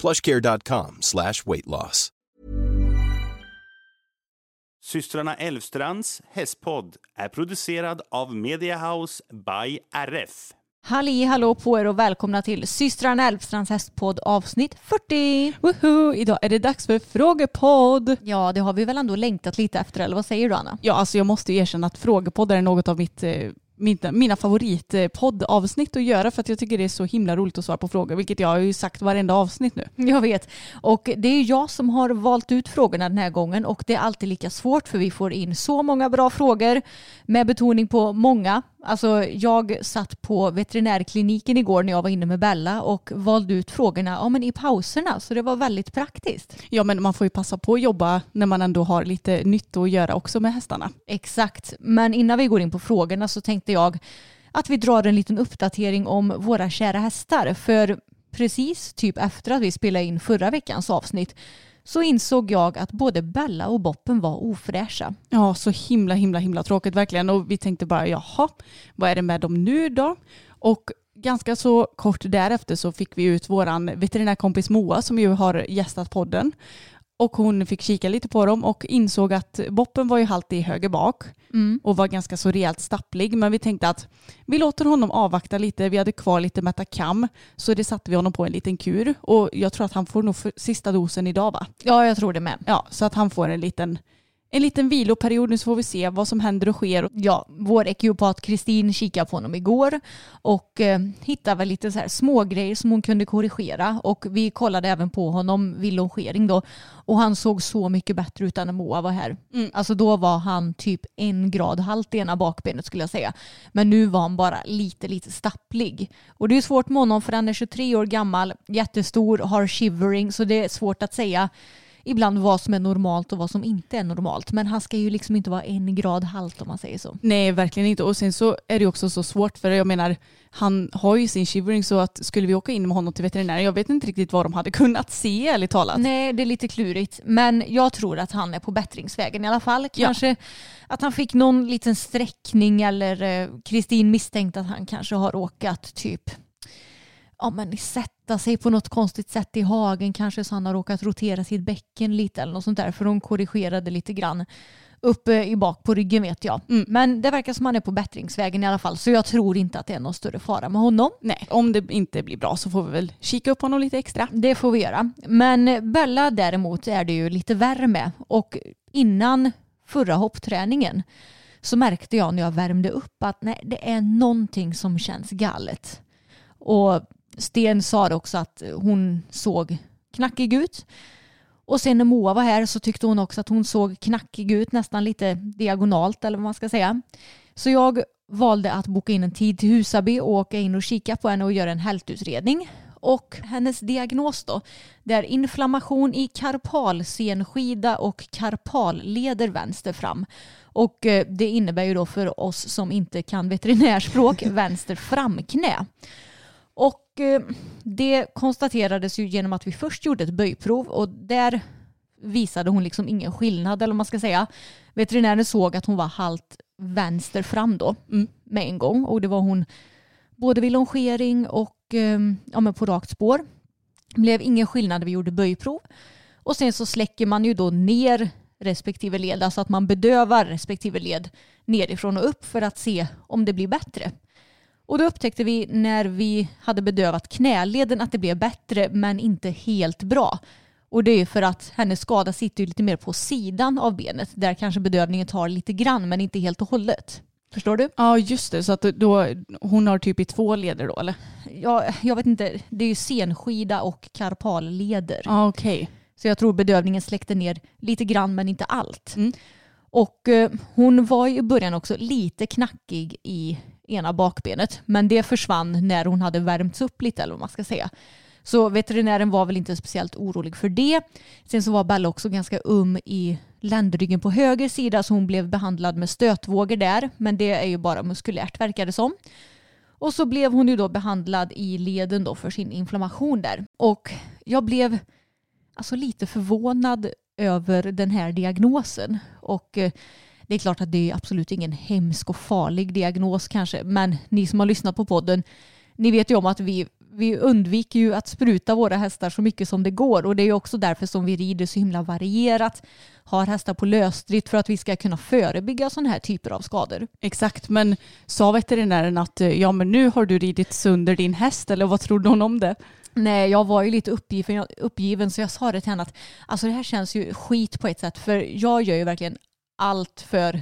plushcare.com slash weight loss. Systrarna Elvstrands hästpodd är producerad av Mediahouse by RF. Halli hallå på er och välkomna till systrarna Elfstrands hästpodd avsnitt 40. Woho! Idag är det dags för frågepodd. Ja, det har vi väl ändå längtat lite efter, eller vad säger du Anna? Ja, alltså jag måste ju erkänna att frågepoddar är något av mitt eh, mina, mina favoritpoddavsnitt att göra för att jag tycker det är så himla roligt att svara på frågor, vilket jag har ju sagt varenda avsnitt nu. Jag vet. Och det är jag som har valt ut frågorna den här gången och det är alltid lika svårt för vi får in så många bra frågor med betoning på många. Alltså jag satt på veterinärkliniken igår när jag var inne med Bella och valde ut frågorna ja, men i pauserna så det var väldigt praktiskt. Ja men man får ju passa på att jobba när man ändå har lite nytt att göra också med hästarna. Exakt, men innan vi går in på frågorna så tänkte jag att vi drar en liten uppdatering om våra kära hästar. För precis typ efter att vi spelade in förra veckans avsnitt så insåg jag att både Bella och Boppen var ofräscha. Ja, så himla himla himla tråkigt verkligen. Och vi tänkte bara jaha, vad är det med dem nu då? Och ganska så kort därefter så fick vi ut våran veterinärkompis Moa som ju har gästat podden. Och hon fick kika lite på dem och insåg att Boppen var ju halt i höger bak Mm. och var ganska så rejält stapplig. Men vi tänkte att vi låter honom avvakta lite. Vi hade kvar lite Metacam så det satte vi honom på en liten kur. Och jag tror att han får nog sista dosen idag va? Ja, jag tror det med. Ja, så att han får en liten, en liten viloperiod nu så får vi se vad som händer och sker. Ja, vår ekiopat Kristin kikade på honom igår och eh, hittade väl lite så här små grejer som hon kunde korrigera och vi kollade även på honom vid longering då och han såg så mycket bättre ut än när Moa var här. Mm. Alltså då var han typ en grad halt i ena bakbenet skulle jag säga. Men nu var han bara lite, lite stapplig. Och det är svårt med honom för han är 23 år gammal, jättestor, har shivering så det är svårt att säga ibland vad som är normalt och vad som inte är normalt. Men han ska ju liksom inte vara en grad halt om man säger så. Nej, verkligen inte. Och sen så är det också så svårt för jag menar, han har ju sin shivering så att skulle vi åka in med honom till veterinären, jag vet inte riktigt vad de hade kunnat se ärligt talat. Nej, det är lite klurigt. Men jag tror att han är på bättringsvägen i alla fall. Kanske att han fick någon liten sträckning eller eh, Kristin misstänkte att han kanske har råkat typ ja, men sätta sig på något konstigt sätt i hagen kanske så han har råkat rotera sitt bäcken lite eller något sånt där för hon korrigerade lite grann uppe i bak på ryggen vet jag. Mm. Men det verkar som han är på bättringsvägen i alla fall så jag tror inte att det är någon större fara med honom. Nej, om det inte blir bra så får vi väl kika upp honom lite extra. Det får vi göra. Men Bella däremot är det ju lite värre med. Och innan förra hoppträningen så märkte jag när jag värmde upp att nej, det är någonting som känns galet. Och Sten sa också att hon såg knackig ut. Och sen när Moa var här så tyckte hon också att hon såg knackig ut, nästan lite diagonalt eller vad man ska säga. Så jag valde att boka in en tid till Husaby och åka in och kika på henne och göra en hältutredning. Och hennes diagnos då, det är inflammation i karpalsenskida och karpalleder vänster fram. Och eh, det innebär ju då för oss som inte kan veterinärspråk vänster framknä. Och det konstaterades ju genom att vi först gjorde ett böjprov och där visade hon liksom ingen skillnad eller vad man ska säga. Veterinären såg att hon var halt vänster fram då Mm. med en gång och det var hon både vid longering och eh, ja, men på rakt spår. Det blev ingen skillnad när vi gjorde böjprov. Och sen så släcker man ju då ner respektive led, alltså att man bedövar respektive led nerifrån och upp för att se om det blir bättre. Och då upptäckte vi när vi hade bedövat knäleden att det blev bättre men inte helt bra. Och det är för att hennes skada sitter ju lite mer på sidan av benet där kanske bedövningen tar lite grann men inte helt och hållet. Förstår du? Ja just det, så att då, hon har typ i två leder då eller? Ja, jag vet inte, det är ju senskida och karpalleder. Ja okej. Så jag tror bedövningen släckte ner lite grann men inte allt. Mm. Och eh, hon var ju i början också lite knackig i ena bakbenet. Men det försvann när hon hade värmts upp lite eller vad man ska säga. Så veterinären var väl inte speciellt orolig för det. Sen så var Bella också ganska um i ländryggen på höger sida så hon blev behandlad med stötvågor där. Men det är ju bara muskulärt verkar det som. Och så blev hon ju då behandlad i leden då för sin inflammation där. Och jag blev alltså lite förvånad över den här diagnosen. Och eh, det är klart att det är absolut ingen hemsk och farlig diagnos kanske. Men ni som har lyssnat på podden, ni vet ju om att vi, vi undviker ju att spruta våra hästar så mycket som det går. Och det är ju också därför som vi rider så himla varierat. Har hästar på lösdrift för att vi ska kunna förebygga sådana här typer av skador. Exakt, men sa veterinären att eh, ja men nu har du ridit sönder din häst eller vad trodde hon om det? Nej, jag var ju lite uppgiven, uppgiven så jag sa det till henne att alltså det här känns ju skit på ett sätt för jag gör ju verkligen allt för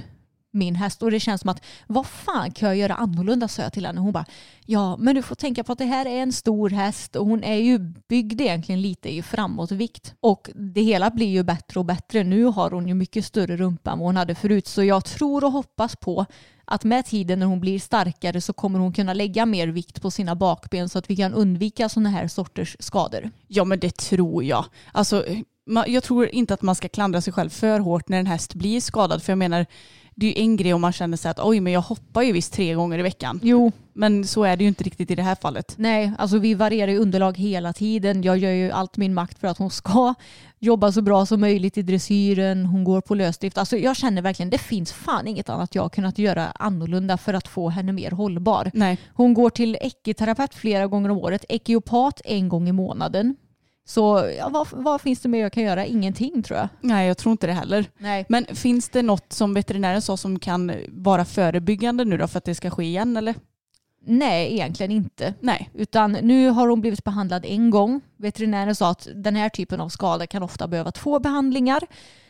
min häst och det känns som att vad fan kan jag göra annorlunda sa jag till henne. Hon bara ja men du får tänka på att det här är en stor häst och hon är ju byggd egentligen lite i framåtvikt och det hela blir ju bättre och bättre. Nu har hon ju mycket större rumpa än vad hon hade förut så jag tror och hoppas på att med tiden när hon blir starkare så kommer hon kunna lägga mer vikt på sina bakben så att vi kan undvika sådana här sorters skador. Ja men det tror jag. Alltså, jag tror inte att man ska klandra sig själv för hårt när en häst blir skadad. För jag menar, det är ju en grej om man känner sig att oj men jag hoppar ju visst tre gånger i veckan. Jo, Men så är det ju inte riktigt i det här fallet. Nej, alltså vi varierar ju underlag hela tiden. Jag gör ju allt min makt för att hon ska jobba så bra som möjligt i dressyren. Hon går på lösdrift. Alltså jag känner verkligen det finns fan inget annat jag kunnat göra annorlunda för att få henne mer hållbar. Nej. Hon går till ekiterapeut flera gånger om året, ekiopat en gång i månaden. Så ja, vad, vad finns det mer jag kan göra? Ingenting tror jag. Nej jag tror inte det heller. Nej. Men finns det något som veterinären sa som kan vara förebyggande nu då för att det ska ske igen eller? Nej, egentligen inte. Nej. Utan nu har hon blivit behandlad en gång. Veterinären sa att den här typen av skada kan ofta behöva två behandlingar.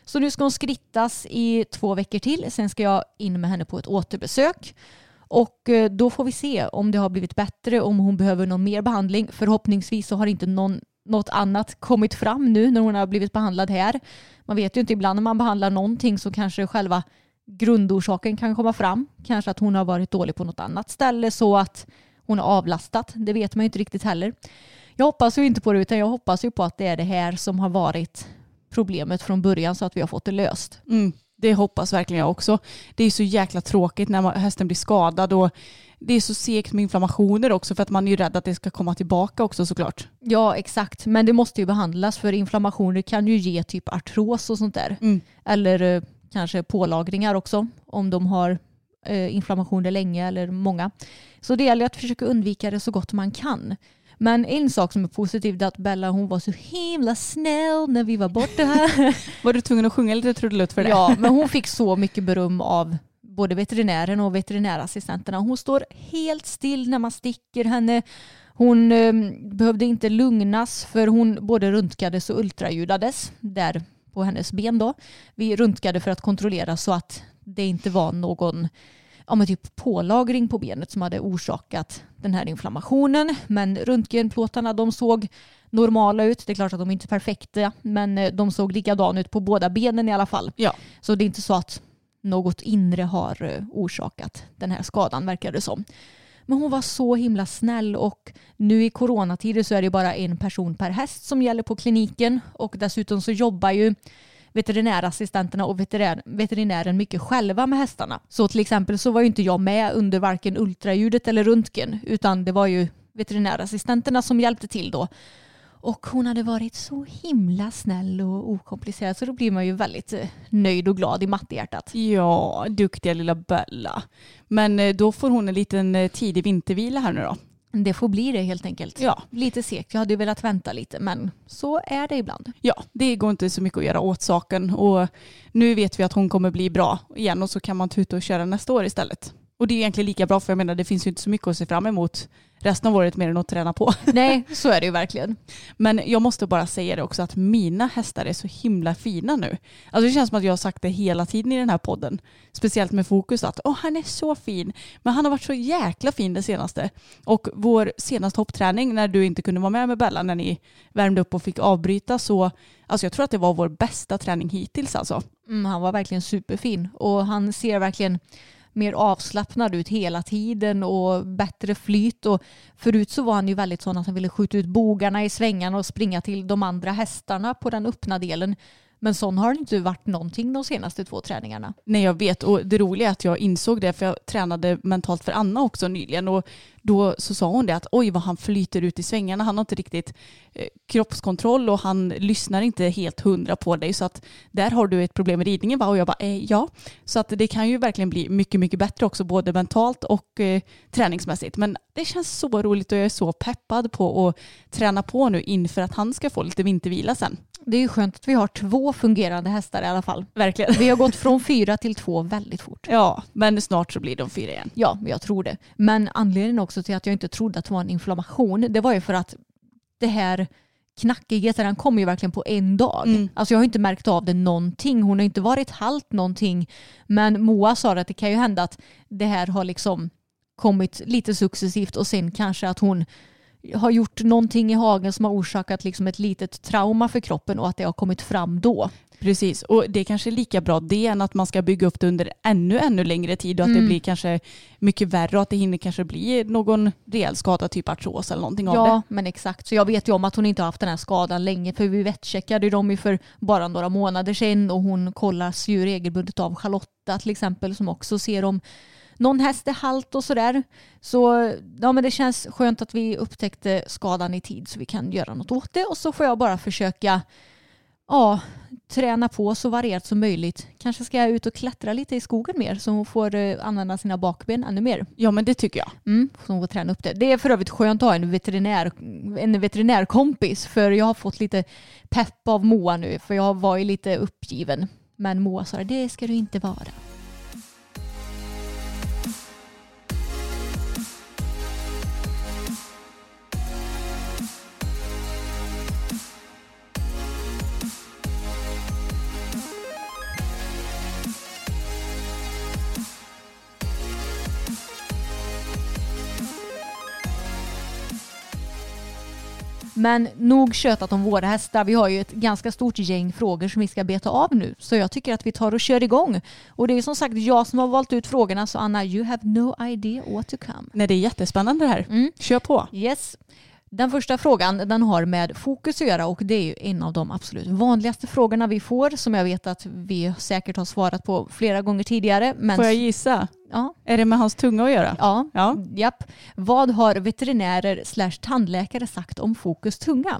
Så nu ska hon skrittas i två veckor till. Sen ska jag in med henne på ett återbesök. Och eh, då får vi se om det har blivit bättre, om hon behöver någon mer behandling. Förhoppningsvis så har inte någon, något annat kommit fram nu när hon har blivit behandlad här. Man vet ju inte, ibland när man behandlar någonting så kanske själva grundorsaken kan komma fram. Kanske att hon har varit dålig på något annat ställe så att hon har avlastat. Det vet man ju inte riktigt heller. Jag hoppas ju inte på det utan jag hoppas ju på att det är det här som har varit problemet från början så att vi har fått det löst. Mm, det hoppas verkligen jag också. Det är så jäkla tråkigt när hästen blir skadad och det är så segt med inflammationer också för att man är ju rädd att det ska komma tillbaka också såklart. Ja exakt, men det måste ju behandlas för inflammationer kan ju ge typ artros och sånt där. Mm. Eller eh, kanske pålagringar också om de har eh, inflammationer länge eller många. Så det gäller att försöka undvika det så gott man kan. Men en sak som är positiv är att Bella hon var så himla snäll när vi var borta här. Var du tvungen att sjunga lite trudelutt för det? Ja, men hon fick så mycket beröm av både veterinären och veterinärassistenterna. Hon står helt still när man sticker henne. Hon eh, behövde inte lugnas för hon både röntgades och ultraljudades där på hennes ben då. Vi röntgade för att kontrollera så att det inte var någon ja, men typ pålagring på benet som hade orsakat den här inflammationen. Men röntgenplåtarna de såg normala ut. Det är klart att de inte är perfekta men eh, de såg likadana ut på båda benen i alla fall. Ja. Så det är inte så att något inre har eh, orsakat den här skadan verkar det som. Men hon var så himla snäll och nu i coronatider så är det bara en person per häst som gäller på kliniken och dessutom så jobbar ju veterinärassistenterna och veterinär, veterinären mycket själva med hästarna. Så till exempel så var ju inte jag med under varken ultraljudet eller röntgen utan det var ju veterinärassistenterna som hjälpte till då. Och hon hade varit så himla snäll och okomplicerad så då blir man ju väldigt eh, nöjd och glad i mattehjärtat. Ja, duktiga lilla Bella. Men eh, då får hon en liten eh, tidig vintervila här nu då. Det får bli det helt enkelt. Ja. Lite segt. Jag hade ju velat vänta lite men så är det ibland. Ja, det går inte så mycket att göra åt saken och nu vet vi att hon kommer bli bra igen och så kan man tuta och köra nästa år istället. Och det är egentligen lika bra för jag menar det finns ju inte så mycket att se fram emot resten av året mer än att träna på. Nej, så är det ju verkligen. Men jag måste bara säga det också att mina hästar är så himla fina nu. Alltså det känns som att jag har sagt det hela tiden i den här podden. Speciellt med fokus att åh han är så fin. Men han har varit så jäkla fin det senaste. Och vår senaste hoppträning när du inte kunde vara med med Bella när ni värmde upp och fick avbryta så alltså jag tror att det var vår bästa träning hittills alltså. Mm, han var verkligen superfin och han ser verkligen mer avslappnad ut hela tiden och bättre flyt. Och förut så var han ju väldigt sån att han ville skjuta ut bogarna i svängarna och springa till de andra hästarna på den öppna delen. Men sån har det inte varit någonting de senaste två träningarna. Nej jag vet och det roliga är att jag insåg det för jag tränade mentalt för Anna också nyligen och då så sa hon det att oj vad han flyter ut i svängarna. Han har inte riktigt eh, kroppskontroll och han lyssnar inte helt hundra på dig så att där har du ett problem med ridningen va? Och jag bara eh, ja. Så att det kan ju verkligen bli mycket mycket bättre också både mentalt och eh, träningsmässigt. Men det känns så roligt och jag är så peppad på att träna på nu inför att han ska få lite vintervila sen. Det är ju skönt att vi har två fungerande hästar i alla fall. Verkligen. Vi har gått från fyra till två väldigt fort. Ja, men snart så blir de fyra igen. Ja, jag tror det. Men anledningen också till att jag inte trodde att det var en inflammation, det var ju för att det här knackigheten den kom ju verkligen på en dag. Mm. Alltså jag har inte märkt av det någonting. Hon har inte varit halt någonting. Men Moa sa att det kan ju hända att det här har liksom kommit lite successivt och sen kanske att hon har gjort någonting i hagen som har orsakat liksom ett litet trauma för kroppen och att det har kommit fram då. Precis, och det är kanske är lika bra det än att man ska bygga upp det under ännu, ännu längre tid och att Mm. det blir kanske mycket värre och att det hinner kanske bli någon rejäl skada, typ artros eller någonting av det. Ja, men exakt. Så jag vet ju om att hon inte har haft den här skadan länge för vi vetcheckade dem ju för bara några månader sedan och hon kollas ju regelbundet av Charlotta till exempel som också ser om någon häst är halt och sådär. Så ja, men det känns skönt att vi upptäckte skadan i tid så vi kan göra något åt det och så får jag bara försöka ja, träna på så varierat som möjligt. Kanske ska jag ut och klättra lite i skogen mer så hon får eh, använda sina bakben ännu mer. Ja, men det tycker jag. Mm, så hon får träna upp det. Det är för övrigt skönt att ha en, veterinär, en veterinärkompis för jag har fått lite pepp av Moa nu för jag var ju lite uppgiven. Men Moa sa det ska du inte vara. Men nog tjötat om våra hästar. Vi har ju ett ganska stort gäng frågor som vi ska beta av nu. Så jag tycker att vi tar och kör igång. Och det är som sagt jag som har valt ut frågorna så Anna, you have no idea what to come. Nej, det är jättespännande det här. Mm. Kör på. Yes. Den första frågan den har med fokus att göra och det är ju en av de absolut vanligaste frågorna vi får som jag vet att vi säkert har svarat på flera gånger tidigare. Men Får jag gissa? ja, Är det med hans tunga att göra? ja, Ja. Japp. Vad har veterinärer slash tandläkare sagt om fokus tunga?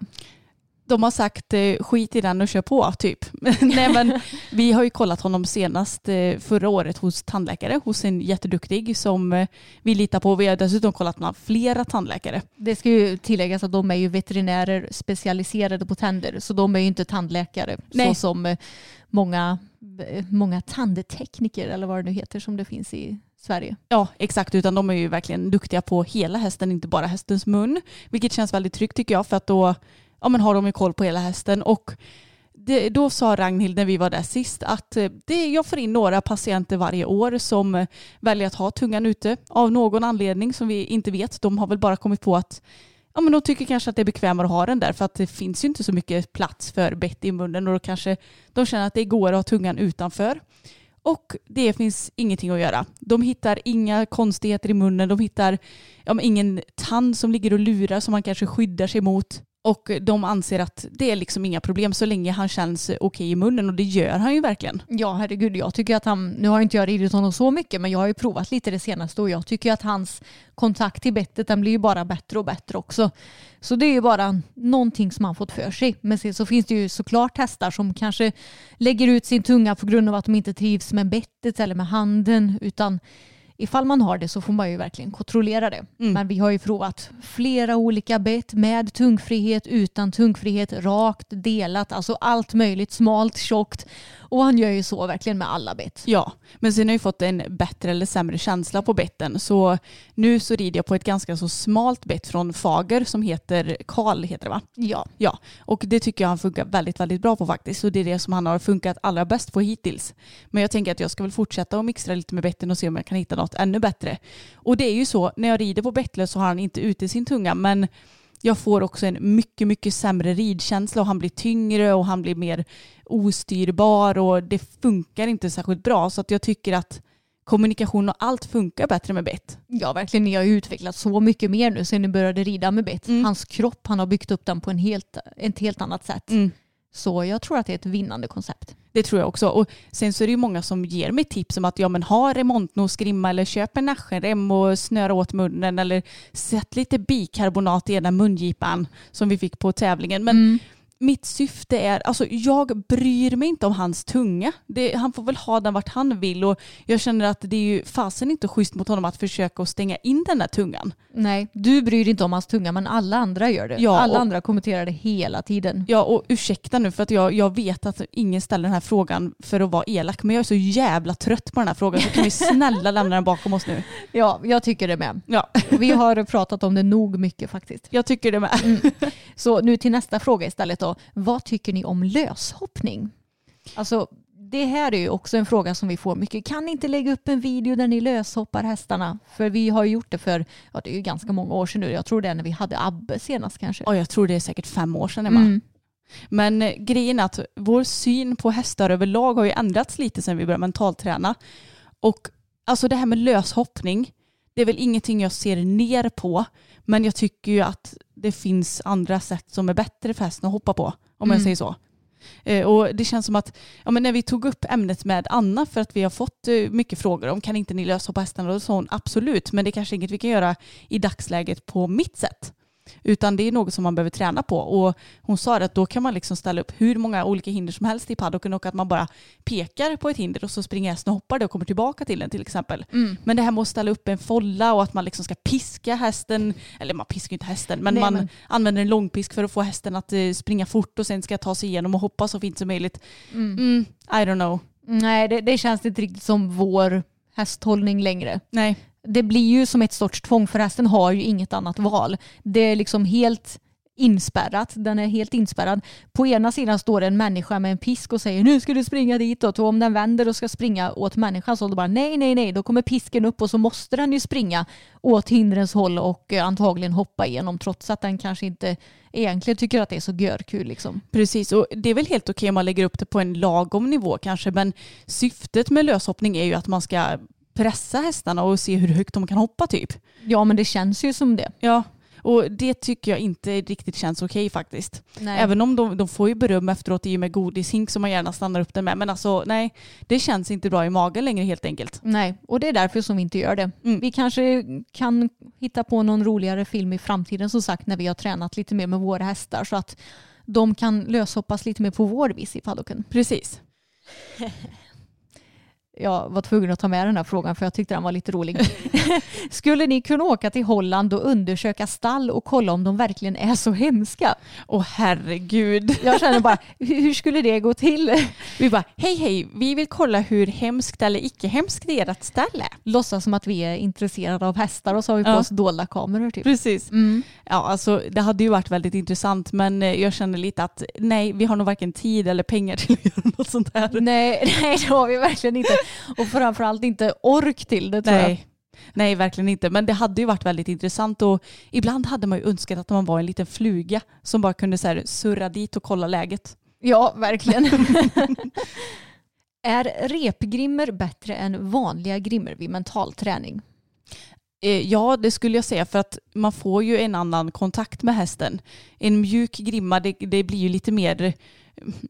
De har sagt eh, skit i den och kör på typ. Nej men vi har ju kollat honom senast eh, förra året hos tandläkare, hos en jätteduktig som eh, vi litar på. Vi har dessutom kollat med flera tandläkare. Det ska ju tilläggas att de är ju veterinärer specialiserade på tänder så de är ju inte tandläkare Nej. så som många, många tandtekniker eller vad det nu heter som det finns i Sverige. Ja exakt, utan de är ju verkligen duktiga på hela hästen, inte bara hästens mun. Vilket känns väldigt tryggt tycker jag för att då ja, men har de ju koll på hela hästen. Och det, då sa Ragnhild när vi var där sist att eh, det, jag får in några patienter varje år som eh, väljer att ha tungan ute av någon anledning som vi inte vet. De har väl bara kommit på att ja, men de tycker kanske att det är bekvämare att ha den där för att det finns ju inte så mycket plats för bett i munnen och då kanske de känner att det går att ha tungan utanför. Och det finns ingenting att göra. De hittar inga konstigheter i munnen, de hittar ja, men ingen tand som ligger och lurar som man kanske skyddar sig mot. Och de anser att det är liksom inga problem så länge han känns okej i munnen och det gör han ju verkligen. Ja herregud jag tycker att han, nu har inte jag ridit honom så mycket men jag har ju provat lite det senaste och jag tycker att hans kontakt till bettet den blir ju bara bättre och bättre också. Så det är ju bara någonting som han fått för sig. Men sen så finns det ju såklart hästar som kanske lägger ut sin tunga på grund av att de inte trivs med bettet eller med handen utan ifall man har det så får man ju verkligen kontrollera det. Mm. Men vi har ju provat flera olika bett med tungfrihet, utan tungfrihet, rakt, delat, alltså allt möjligt, smalt, tjockt. Och han gör ju så verkligen med alla bett. Ja, men sen har jag fått en bättre eller sämre känsla på betten. Så nu så rider jag på ett ganska så smalt bett från Fager som heter Karl heter det va? Ja. Ja, och det tycker jag han funkar väldigt, väldigt bra på faktiskt. Så det är det som han har funkat allra bäst på hittills. Men jag tänker att jag ska väl fortsätta och mixtra lite med betten och se om jag kan hitta något ännu bättre. Och det är ju så, när jag rider på bettlös så har han inte ute sin tunga, men jag får också en mycket, mycket sämre ridkänsla och han blir tyngre och han blir mer ostyrbar och det funkar inte särskilt bra. Så att jag tycker att kommunikation och allt funkar bättre med bett. Ja, verkligen. Ni har ju utvecklat så mycket mer nu sen ni började rida med bett. Mm. Hans kropp, han har byggt upp den på en helt, ett helt annat sätt. Mm. Så jag tror att det är ett vinnande koncept. Det tror jag också. Och sen så är det ju många som ger mig tips om att ja men ha remontnos grimma eller köp en naschenrem och snöra åt munnen eller sätt lite bikarbonat i ena mungipan som vi fick på tävlingen. Men Mm. Mitt syfte är, alltså jag bryr mig inte om hans tunga. Det, han får väl ha den vart han vill och jag känner att det är ju fasen inte schysst mot honom att försöka att stänga in den där tungan. Nej, du bryr dig inte om hans tunga men alla andra gör det. Ja, alla och- andra kommenterar det hela tiden. Ja och ursäkta nu för att jag, jag vet att ingen ställer den här frågan för att vara elak men jag är så jävla trött på den här frågan så kan vi snälla lämna den bakom oss nu. Ja, jag tycker det med. Ja, Vi har pratat om det nog mycket faktiskt. jag tycker det med. Så nu till nästa fråga istället då. Vad tycker ni om löshoppning? Alltså det här är ju också en fråga som vi får mycket. Kan ni inte lägga upp en video där ni löshoppar hästarna? För vi har ju gjort det för, ja det är ju ganska många år sedan nu. Jag tror det är när vi hade Abbe senast kanske. Och jag tror det är säkert fem år sedan Emma. Mm. Men eh, grejen är att vår syn på hästar överlag har ju ändrats lite sedan vi började mentalträna. Och alltså det här med löshoppning, det är väl ingenting jag ser ner på. Men jag tycker ju att det finns andra sätt som är bättre för hästen att hoppa på. Om jag Mm. säger så. Eh, Och det känns som att ja, men när vi tog upp ämnet med Anna för att vi har fått eh, mycket frågor om kan inte ni löshoppa hästarna? Och så sa hon absolut, men det är kanske inget vi kan göra i dagsläget på mitt sätt. Utan det är något som man behöver träna på. Och hon sa att då kan man liksom ställa upp hur många olika hinder som helst i paddocken och att man bara pekar på ett hinder och så springer hästen och hoppar det och kommer tillbaka till den till exempel. Mm. Men det här med att ställa upp en folla och att man liksom ska piska hästen, eller man piskar inte hästen, men Nej, man men- använder en långpisk för att få hästen att eh, springa fort och sen ska ta sig igenom och hoppa så fint som möjligt. Mm. Mm, I don't know. Nej, det, det känns inte riktigt som vår hästhållning längre. Nej det blir ju som ett sorts tvång för hästen har ju inget annat val. Det är liksom helt inspärrat. Den är helt inspärrad. På ena sidan står en människa med en pisk och säger nu ska du springa ditåt och om den vänder och ska springa åt människan så då bara nej, nej, nej. Då kommer pisken upp och så måste den ju springa åt hindrens håll och eh, antagligen hoppa igenom trots att den kanske inte egentligen tycker att det är så görkul liksom. Precis, och det är väl helt okej om man lägger upp det på en lagom nivå kanske, men syftet med löshoppning är ju att man ska pressa hästarna och se hur högt de kan hoppa typ. Ja, men det känns ju som det. Ja, och det tycker jag inte riktigt känns okej faktiskt. Nej. Även om de, de får ju beröm efteråt i och med godishink som man gärna stannar upp den med. Men alltså nej, det känns inte bra i magen längre helt enkelt. Nej, och det är därför som vi inte gör det. Mm. Vi kanske kan hitta på någon roligare film i framtiden som sagt när vi har tränat lite mer med våra hästar så att de kan löshoppas lite mer på vår vis i paddocken. Precis. Jag var tvungen att ta med den här frågan för jag tyckte den var lite rolig. Skulle ni kunna åka till Holland och undersöka stall och kolla om de verkligen är så hemska? Åh herregud. Jag känner bara, hur skulle det gå till? Vi bara, hej hej, vi vill kolla hur hemskt eller icke hemskt ert ställe är. Låtsas som att vi är intresserade av hästar och så har vi på Ja. oss dolda kameror typ. Precis. Mm. Ja, alltså det hade ju varit väldigt intressant men eh, jag känner lite att nej, vi har nog varken tid eller pengar till att göra något sånt här. Nej, nej, det har vi verkligen inte. Och framförallt inte ork till det tror jag. Nej. Nej, verkligen inte. Men det hade ju varit väldigt intressant och ibland hade man ju önskat att man var en liten fluga som bara kunde så här, surra dit och kolla läget. Ja, verkligen. är repgrimmer bättre än vanliga grimmer vid mental träning? Eh, Ja, det skulle jag säga för att man får ju en annan kontakt med hästen. En mjuk grimma, det, det blir ju lite mer,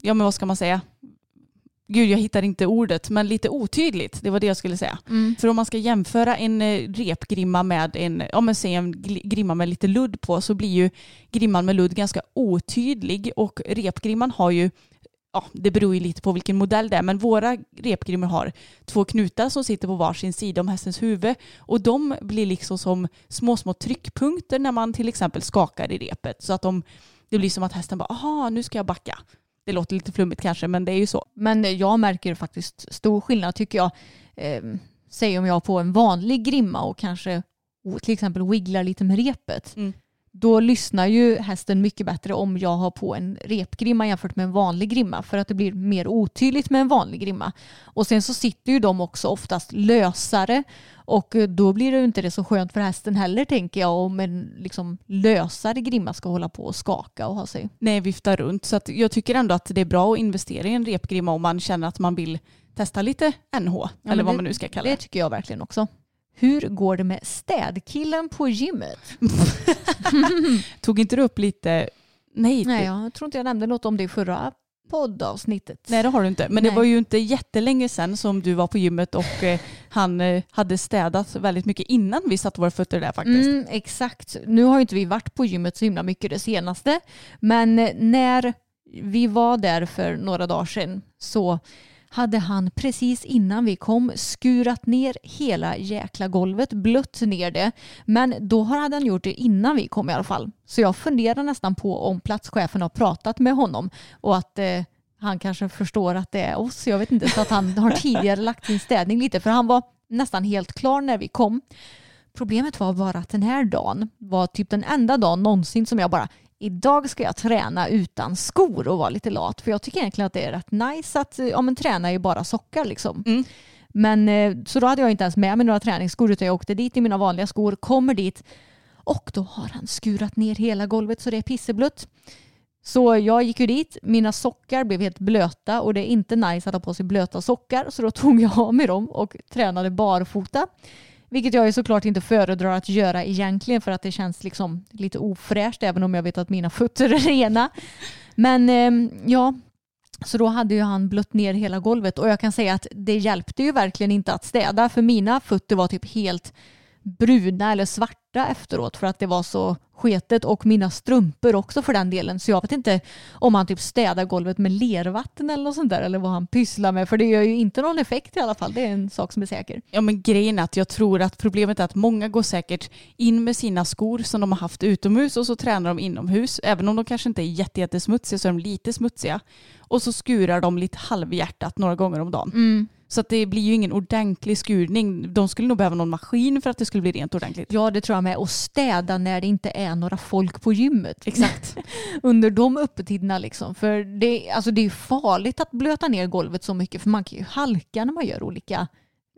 ja men vad ska man säga? Gud, jag hittar inte ordet, men lite otydligt. Det var det jag skulle säga. För om man ska jämföra en eh, repgrimma med en, ja men säg en grimma med lite ludd på så blir ju grimman med ludd ganska otydlig och repgrimman har ju Ja, det beror ju lite på vilken modell det är, men våra repgrimmor har två knutar som sitter på varsin sida om hästens huvud och de blir liksom som små, små tryckpunkter när man till exempel skakar i repet så att de, det blir som att hästen bara, aha, nu ska jag backa. Det låter lite flummigt kanske men det är ju så. Men jag märker faktiskt stor skillnad tycker jag. Eh, säg om jag på en vanlig grimma och kanske till exempel wigglar lite med repet. Mm. Då lyssnar ju hästen mycket bättre om jag har på en repgrimma jämfört med en vanlig grimma för att det blir mer otydligt med en vanlig grimma. Och sen så sitter ju de också oftast lösare och då blir det ju inte det så skönt för hästen heller tänker jag om en liksom lösare grimma ska hålla på och skaka och ha sig. Nej, vifta runt. Så jag tycker ändå att det är bra att investera i en repgrimma om man känner att man vill testa lite NH Ja, eller vad det- man nu ska kalla Det det. tycker jag verkligen också. Hur går det med städkillen på gymmet? Tog inte du upp lite... Nej, Nej, det- jag tror inte jag nämnde något om det i förra poddavsnittet. Nej det har du inte. Men det Nej. var ju inte jättelänge sedan som du var på gymmet och eh, han eh, hade städat väldigt mycket innan vi satte våra fötter där faktiskt. Mm, exakt. Nu har ju inte vi varit på gymmet så himla mycket det senaste. Men eh, när vi var där för några dagar sedan så hade han precis innan vi kom skurat ner hela jäkla golvet, blött ner det. Men då hade han gjort det innan vi kom i alla fall. Så jag funderar nästan på om platschefen har pratat med honom och att eh, han kanske förstår att det är oss. Jag vet inte, så att han har tidigare lagt sin städning lite. För han var nästan helt klar när vi kom. Problemet var bara att den här dagen var typ den enda dagen någonsin som jag bara Idag ska jag träna utan skor och vara lite lat. För jag tycker egentligen att det är rätt nice att ja, men, träna i bara sockar. Liksom. Mm. Men, eh, så då hade jag inte ens med mig några träningsskor utan jag åkte dit i mina vanliga skor, kommer dit och då har han skurat ner hela golvet så det är pisseblött. Så jag gick ju dit, mina sockar blev helt blöta och det är inte nice att ha på sig blöta sockar så då tog jag av mig dem och tränade barfota. Vilket jag ju såklart inte föredrar att göra egentligen för att det känns liksom lite ofräscht även om jag vet att mina fötter är rena. Men eh, ja, så då hade ju han blött ner hela golvet och jag kan säga att det hjälpte ju verkligen inte att städa för mina fötter var typ helt bruna eller svarta efteråt för att det var så sketet och mina strumpor också för den delen. Så jag vet inte om han typ städar golvet med lervatten eller något sånt där eller vad han pysslar med för det gör ju inte någon effekt i alla fall. Det är en sak som är säker. Ja men grejen är att jag tror att problemet är att många går säkert in med sina skor som de har haft utomhus och så tränar de inomhus. Även om de kanske inte är jätte, jättesmutsiga så är de lite smutsiga. Och så skurar de lite halvhjärtat några gånger om dagen. Så att det blir ju ingen ordentlig skurning. De skulle nog behöva någon maskin för att det skulle bli rent ordentligt. Ja, det tror jag med. Och städa när det inte är några folk på gymmet. Exakt. Under de öppettiderna liksom. För det, alltså det är farligt att blöta ner golvet så mycket för man kan ju halka när man gör olika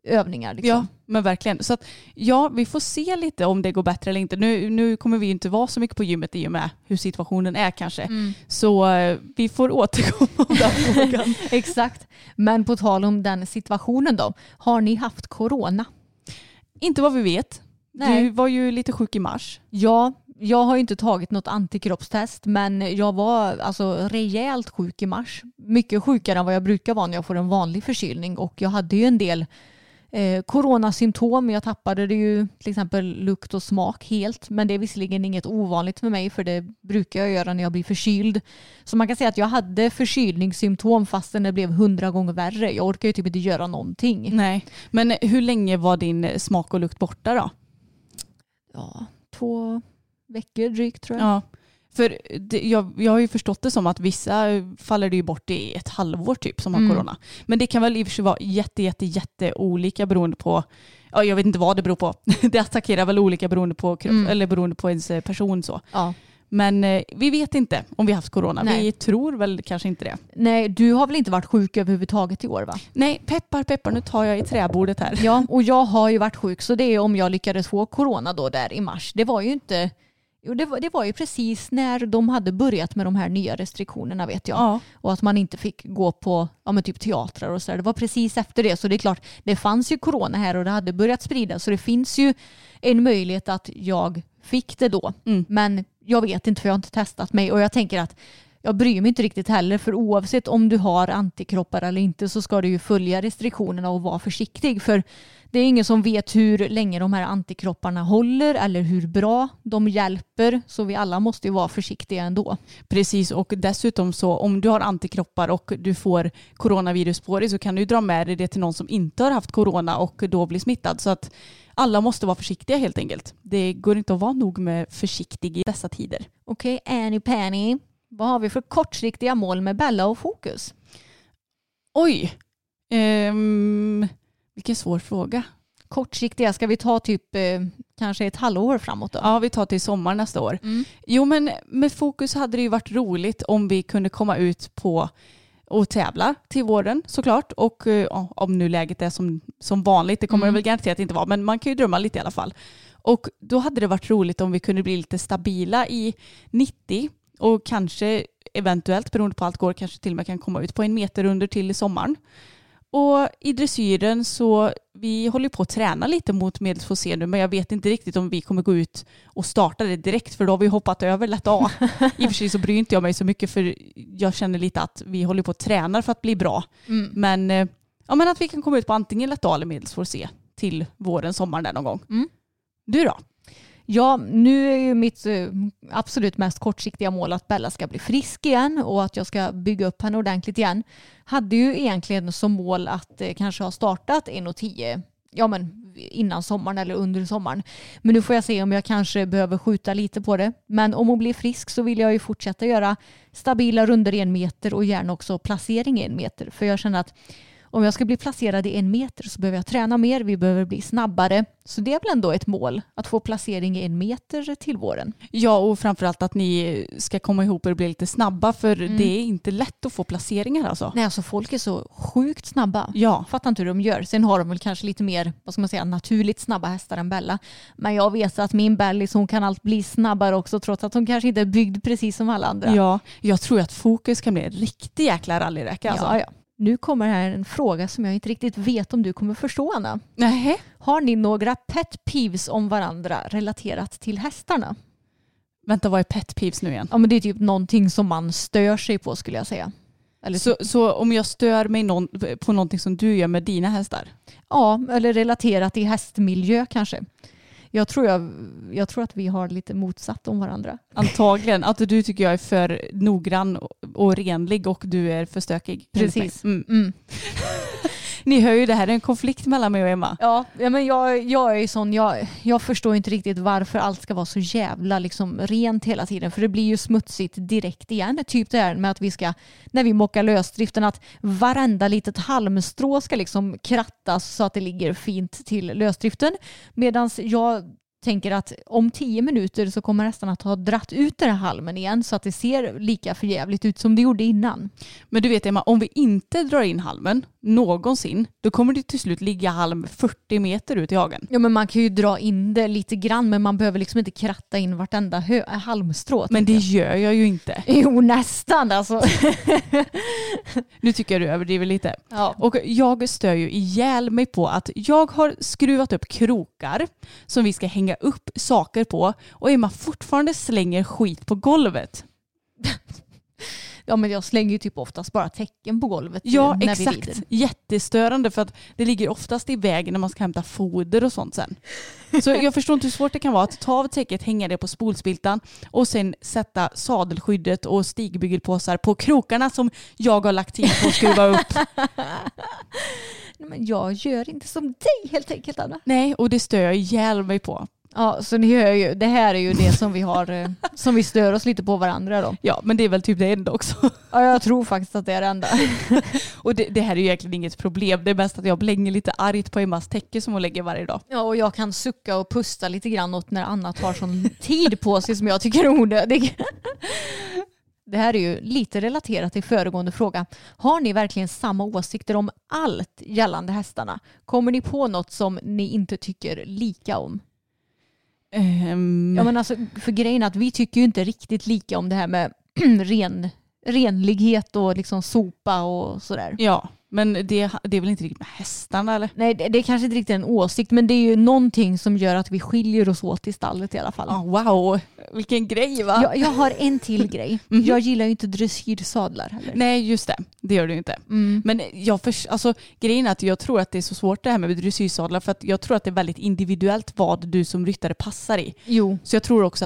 övningar. Liksom. Ja, men verkligen. Så att, ja, vi får se lite om det går bättre eller inte. Nu, nu kommer vi inte vara så mycket på gymmet i och med hur situationen är kanske. Mm. Så eh, vi får återkomma om den frågan. Exakt. Men på tal om den situationen då. Har ni haft corona? inte vad vi vet. Nej. Du var ju lite sjuk i mars. Ja, jag har ju inte tagit något antikroppstest men jag var alltså rejält sjuk i mars. Mycket sjukare än vad jag brukar vara när jag får en vanlig förkylning och jag hade ju en del eh, coronasymptom. Jag tappade det ju till exempel lukt och smak helt men det är visserligen inget ovanligt för mig för det brukar jag göra när jag blir förkyld. Så man kan säga att jag hade förkylningssymptom fastän det blev hundra gånger värre. Jag orkar ju typ inte göra någonting. Nej. Men hur länge var din smak och lukt borta då? Ja, två veckor drygt tror jag. Ja. För det, jag, jag har ju förstått det som att vissa faller det ju bort i ett halvår typ som har Mm. corona. Men det kan väl i och för sig vara jätte, jätte, jätte olika beroende på, ja jag vet inte vad det beror på. Det attackerar väl olika beroende på, kropp, Mm. eller beroende på ens eh, person så. Ja. Men eh, vi vet inte om vi har haft corona. Nej. Vi tror väl kanske inte det. Nej, du har väl inte varit sjuk överhuvudtaget i år va? Nej, peppar peppar, nu tar jag i träbordet här. Ja, och jag har ju varit sjuk så det är om jag lyckades få corona då där i mars. Det var ju inte Jo, det var, det var ju precis när de hade börjat med de här nya restriktionerna vet jag. Ja. Och att man inte fick gå på ja, men typ teatrar och så där. Det var precis efter det. Så det är klart, det fanns ju corona här och det hade börjat spridas. Så det finns ju en möjlighet att jag fick det då. Mm. Men jag vet inte för jag har inte testat mig. Och jag tänker att jag bryr mig inte riktigt heller. För oavsett om du har antikroppar eller inte så ska du ju följa restriktionerna och vara försiktig. För det är ingen som vet hur länge de här antikropparna håller eller hur bra de hjälper. Så vi alla måste ju vara försiktiga ändå. Precis och dessutom så om du har antikroppar och du får coronavirus på dig så kan du dra med dig det till någon som inte har haft corona och då blir smittad. Så att alla måste vara försiktiga helt enkelt. Det går inte att vara nog med försiktig i dessa tider. Okej, Annie Penny. Vad har vi för kortsiktiga mål med Bella och Fokus? Oj, ehm, vilken svår fråga. Kortsiktiga, ska vi ta typ eh, kanske ett halvår framåt då? Ja, vi tar till sommar nästa år. Mm. Jo, men med fokus hade det ju varit roligt om vi kunde komma ut på och tävla till våren såklart. Och eh, ja, om nu läget är som, som vanligt, det kommer Mm. det väl garanterat inte vara, men man kan ju drömma lite i alla fall. Och då hade det varit roligt om vi kunde bli lite stabila i 90 och kanske eventuellt, beroende på allt går, kanske till och med kan komma ut på en meter under till i sommaren. Och i dressyren så vi håller på att träna lite mot medelsfossé nu men jag vet inte riktigt om vi kommer gå ut och starta det direkt för då har vi hoppat över lätt A. I och för sig så bryr inte jag mig så mycket för jag känner lite att vi håller på att träna för att bli bra. Mm. Men, eh, ja, men att vi kan komma ut på antingen lätt A eller medelsfossé till våren, sommaren där någon gång. Mm. Du då? Ja, nu är ju mitt eh, absolut mest kortsiktiga mål att Bella ska bli frisk igen och att jag ska bygga upp henne ordentligt igen. Hade ju egentligen som mål att eh, kanske ha startat 1.10 ja, men innan sommaren eller under sommaren. Men nu får jag se om jag kanske behöver skjuta lite på det. Men om hon blir frisk så vill jag ju fortsätta göra stabila runder i en meter och gärna också placering i en meter. För jag känner att om jag ska bli placerad i en meter så behöver jag träna mer, vi behöver bli snabbare. Så det är väl ändå ett mål, att få placering i en meter till våren. Ja, och framförallt att ni ska komma ihop och bli lite snabba för det är inte lätt att få placeringar alltså. Nej, alltså folk är så sjukt snabba. Ja, Fattar inte hur de gör. Sen har de väl kanske lite mer, vad ska man säga, naturligt snabba hästar än Bella. Men jag vet att min Bellis, hon kan allt bli snabbare också trots att hon kanske inte är byggd precis som alla andra. ja. Jag tror att fokus kan bli en riktig jäkla rallyräcka alltså. ja, ja. Nu kommer här en fråga som jag inte riktigt vet om du kommer förstå Anna. Nej. Har ni några pet peeves om varandra relaterat till hästarna? Vänta, vad är pet peeves nu igen? Ja men det är typ någonting som man stör sig på skulle jag säga. Eller Så, så om jag stör mig någon, på någonting som du gör med dina hästar? Ja, eller relaterat i hästmiljö kanske. Jag tror, jag, jag tror att vi har lite motsatt om varandra. Antagligen. Att du tycker jag är för noggrann och- renlig och du är för stökig. Precis. Mm. Mm. Ni hör ju, det här är en konflikt mellan mig och Emma. Ja, ja men jag, jag är sån, jag, jag förstår inte riktigt varför allt ska vara så jävla liksom rent hela tiden. För det blir ju smutsigt direkt igen. Typ det här med att vi ska, när vi mockar lösdriften, att varenda litet halmstrå ska liksom krattas så att det ligger fint till lösdriften. Medan jag tänker att om tio minuter så kommer hästarna att ha dratt ut den här halmen igen så att det ser lika förjävligt ut som det gjorde innan. Men du vet Emma, om vi inte drar in halmen någonsin, då kommer det till slut ligga halm 40 meter ut i hagen. Ja men man kan ju dra in det lite grann men man behöver liksom inte kratta in vartenda halmstrå. Men det jag. gör jag ju inte. Jo nästan alltså. Nu tycker jag du överdriver lite. ja. Och jag stör ju ihjäl mig på att jag har skruvat upp krokar som vi ska hänga upp saker på och Emma fortfarande slänger skit på golvet. ja men jag slänger ju typ oftast bara tecken på golvet Ja när vi rider. exakt, jättestörande för att det ligger oftast i vägen när man ska hämta foder och sånt sen. Så jag förstår inte hur svårt det kan vara att ta av täcket, hänga det på spolspiltan och sen sätta sadelskyddet och stigbygelpåsar på krokarna som jag har lagt tid på att skruva upp. Nej, Men jag gör inte som dig helt enkelt Anna. Nej, och det stör jag ihjäl mig på. Ja så ni hör ju, det här är ju det som vi har, eh, som vi stör oss lite på varandra då. Ja, men det är väl typ det enda också. Ja jag tror faktiskt att det är det enda. Och det, det här är ju egentligen inget problem. Det är mest att jag blänger lite argt på Emmas täcke som hon lägger varje dag. Ja och jag kan sucka och pusta lite grann åt när Anna tar sån tid på sig som jag tycker är onödig. Det här är ju lite relaterat till föregående fråga. Har ni verkligen samma åsikter om allt gällande hästarna? Kommer ni på något som ni inte tycker lika om? Ehm, Ja, men alltså, för grejen är att vi tycker ju inte riktigt lika om det här med ren, renlighet och liksom sopa och sådär. ja, men det, det är väl inte riktigt med hästarna eller? Nej, det, det är kanske inte riktigt en åsikt, men det är ju någonting som gör att vi skiljer oss åt i stallet i alla fall. Ja, wow, vilken grej va? Jag, jag har en till grej. Mhm. Jag gillar ju inte dressyrsadlar heller. Nej, just det. Det gör du inte. Mm. Men jag för, alltså, grejen är att jag tror att det är så svårt det här med dressyrsadlar för att jag tror att det är väldigt individuellt vad du som ryttare passar i. Jo, Så jag tror också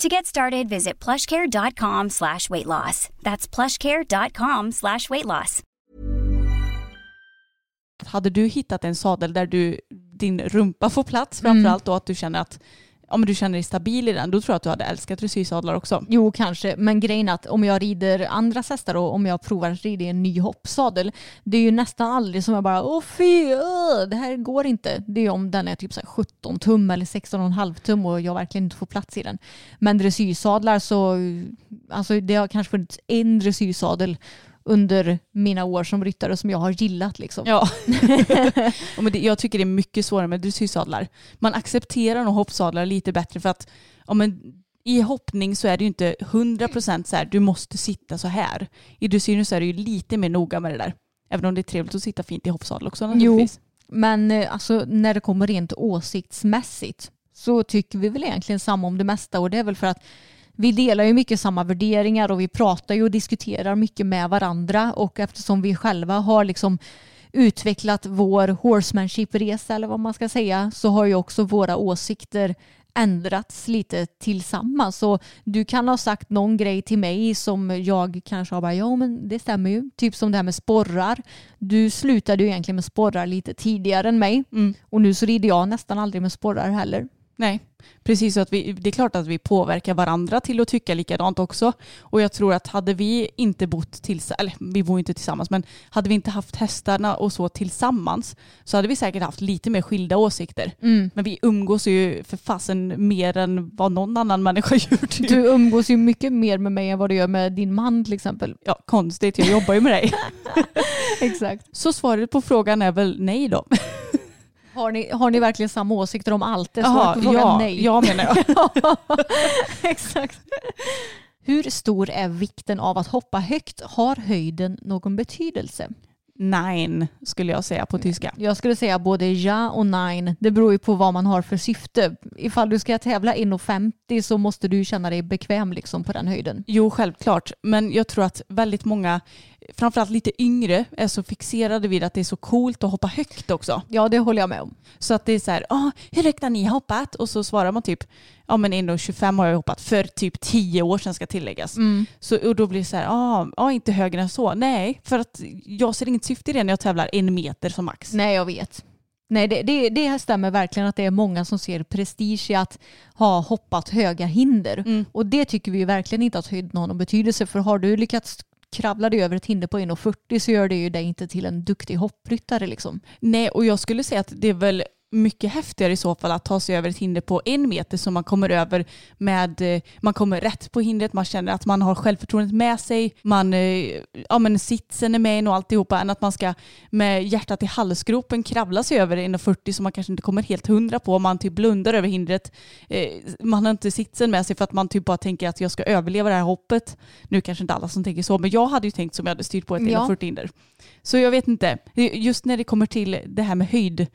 To get started, visit plushcare.com slash weight loss. That's plushcare.com slash weight loss. Hade du hittat en sadel där du, din rumpa får plats framförallt mm. då att du känner att om du känner dig stabil i den, då tror jag att du hade älskat dressyrsadlar också. Jo, kanske. Men grejen är att om jag rider andra hästar och om jag provar att rida i en ny hoppsadel, det är ju nästan aldrig som jag bara åh fy, öh, det här går inte. Det är om den är typ så 17 tum eller 16,5 tum och jag verkligen inte får plats i den. Men dressyrsadlar så, alltså det har kanske funnits en dressyrsadel under mina år som ryttare som jag har gillat liksom. Ja. ja, men det, jag tycker det är mycket svårare med dressyrsadlar. Man accepterar nog hoppsadlar lite bättre för att ja, men, i hoppning så är det ju inte 100% så här du måste sitta så här. I dressyren så är det ju lite mer noga med det där. Även om det är trevligt att sitta fint i hoppsadel också naturligtvis. Men eh, alltså, när det kommer rent åsiktsmässigt så tycker vi väl egentligen samma om det mesta och det är väl för att vi delar ju mycket samma värderingar och vi pratar ju och diskuterar mycket med varandra och eftersom vi själva har liksom utvecklat vår horsemanship-resa eller vad man ska säga så har ju också våra åsikter ändrats lite tillsammans. Så du kan ha sagt någon grej till mig som jag kanske har bara, ja men det stämmer ju. Typ som det här med sporrar. Du slutade ju egentligen med sporrar lite tidigare än mig Mm. och nu så rider jag nästan aldrig med sporrar heller. Nej, precis så att vi, det är klart att vi påverkar varandra till att tycka likadant också. Och jag tror att hade vi inte bott tillsammans, eller vi bor inte tillsammans, men hade vi inte haft hästarna och så tillsammans så hade vi säkert haft lite mer skilda åsikter. Men vi umgås ju för fasen mer än vad någon annan människa gjort. Du umgås ju mycket mer med mig än vad du gör med din man till exempel. Ja, konstigt, jag jobbar ju med dig. Exakt. Så svaret på frågan är väl nej då. Har ni, har ni verkligen samma åsikter om allt? Svaret på frågan ja, nej. ja menar jag. Exakt. Hur stor är vikten av att hoppa högt? Har höjden någon betydelse? Nein skulle jag säga på tyska. Jag skulle säga både ja och nej. Det beror ju på vad man har för syfte. Ifall du ska tävla 1,50 så måste du känna dig bekväm liksom på den höjden. Jo, självklart. Men jag tror att väldigt många, framförallt lite yngre, är så fixerade vid att det är så coolt att hoppa högt också. Ja, det håller jag med om. Så att det är så här, ah, hur högt har ni hoppat? Och så svarar man typ, ja men 1,25 har jag hoppat för typ 10 år sedan ska tilläggas. Så, och då blir det så här, ah, ah, inte högre än så. Nej, för att jag ser inget syfte i det när jag tävlar en meter som max. Nej, jag vet. Nej, det, det, det här stämmer verkligen att det är många som ser prestige i att ha hoppat höga hinder. Och det tycker vi verkligen inte att höjd har någon betydelse. För har du lyckats kravlar du över ett hinder på 1,40 så gör det ju dig inte till en duktig hoppryttare liksom. Nej, och jag skulle säga att det är väl mycket häftigare i så fall att ta sig över ett hinder på en meter som man kommer över med, eh, man kommer rätt på hindret, man känner att man har självförtroendet med sig, man, eh, ja men sitsen är med in och alltihopa, än att man ska med hjärtat i halsgropen kravla sig över 1,40 som man kanske inte kommer helt hundra på, man typ blundar över hindret, Eh, man har inte sitsen med sig för att man typ bara tänker att jag ska överleva det här hoppet. Nu kanske inte alla som tänker så, men jag hade ju tänkt som jag hade styrt på ett Ja. 1,40 hinder. Så jag vet inte, just när det kommer till det här med höjd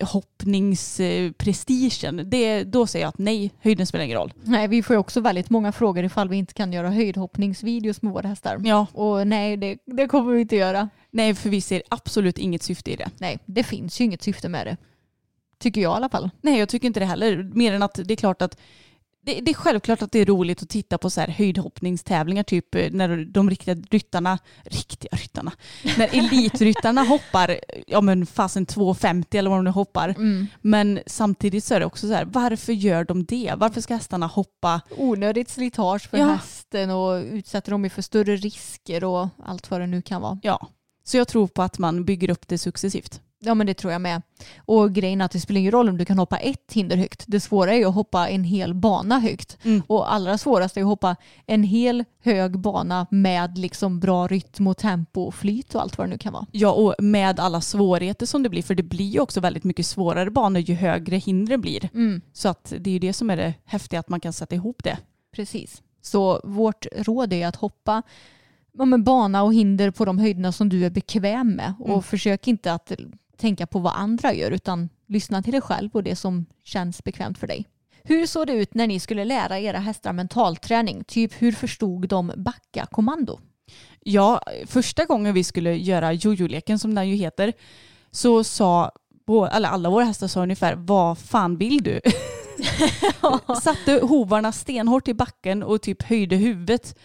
hoppningsprestigen, det, då säger jag att nej, höjden spelar ingen roll. Nej, vi får ju också väldigt många frågor ifall vi inte kan göra höjdhoppningsvideos med våra hästar. Ja, Och nej, det, det kommer vi inte göra. nej, för vi ser absolut inget syfte i det. Nej, det finns ju inget syfte med det. Tycker jag i alla fall. Nej, jag tycker inte det heller. Mer än att det är klart att det, det är självklart att det är roligt att titta på så här höjdhoppningstävlingar, typ eh, när de riktiga ryttarna, riktiga ryttarna, när elitryttarna hoppar, ja men fasen 2,50 eller vad de nu hoppar. Men samtidigt så är det också så här, varför gör de det? Varför ska hästarna hoppa? Onödigt slitage för Ja. hästen och utsätter dem för större risker och allt vad det nu kan vara. Ja, så jag tror på att man bygger upp det successivt. Ja men det tror jag med. Och grejen är att det spelar ingen roll om du kan hoppa ett hinder högt. Det svåra är ju att hoppa en hel bana högt. Mm. Och allra svårast är att hoppa en hel hög bana med liksom bra rytm och tempo och flyt och allt vad det nu kan vara. Ja, och med alla svårigheter som det blir, för det blir ju också väldigt mycket svårare banor ju högre hindren blir. Mm. Så att det är ju det som är det häftiga, att man kan sätta ihop det. Precis. Så vårt råd är att hoppa ja, men bana och hinder på de höjderna som du är bekväm med. Och Mm. försök inte att tänka på vad andra gör utan lyssna till dig själv och det som känns bekvämt för dig. Hur såg det ut när ni skulle lära era hästar mentalträning? Typ hur förstod de backa kommando? Ja, första gången vi skulle göra jojo-leken som den ju heter så sa eller alla våra hästar sa ungefär vad fan vill du? Satte hovarna stenhårt i backen och typ höjde huvudet.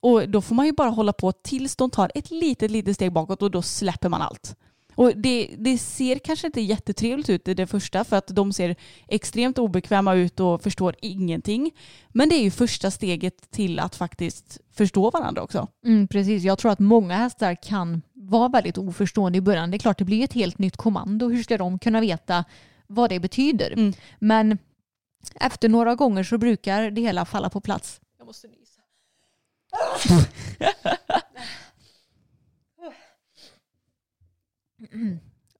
Och då får man ju bara hålla på tills de tar ett litet, litet steg bakåt och då släpper man allt. Och det, det ser kanske inte jättetrevligt ut i det första för att de ser extremt obekväma ut och förstår ingenting. Men det är ju första steget till att faktiskt förstå varandra också. Mm, precis, jag tror att många hästar kan vara väldigt oförstående i början. Det är klart det blir ett helt nytt kommando. Hur ska de kunna veta vad det betyder? Mm. Men efter några gånger så brukar det hela falla på plats. Jag måste nysa.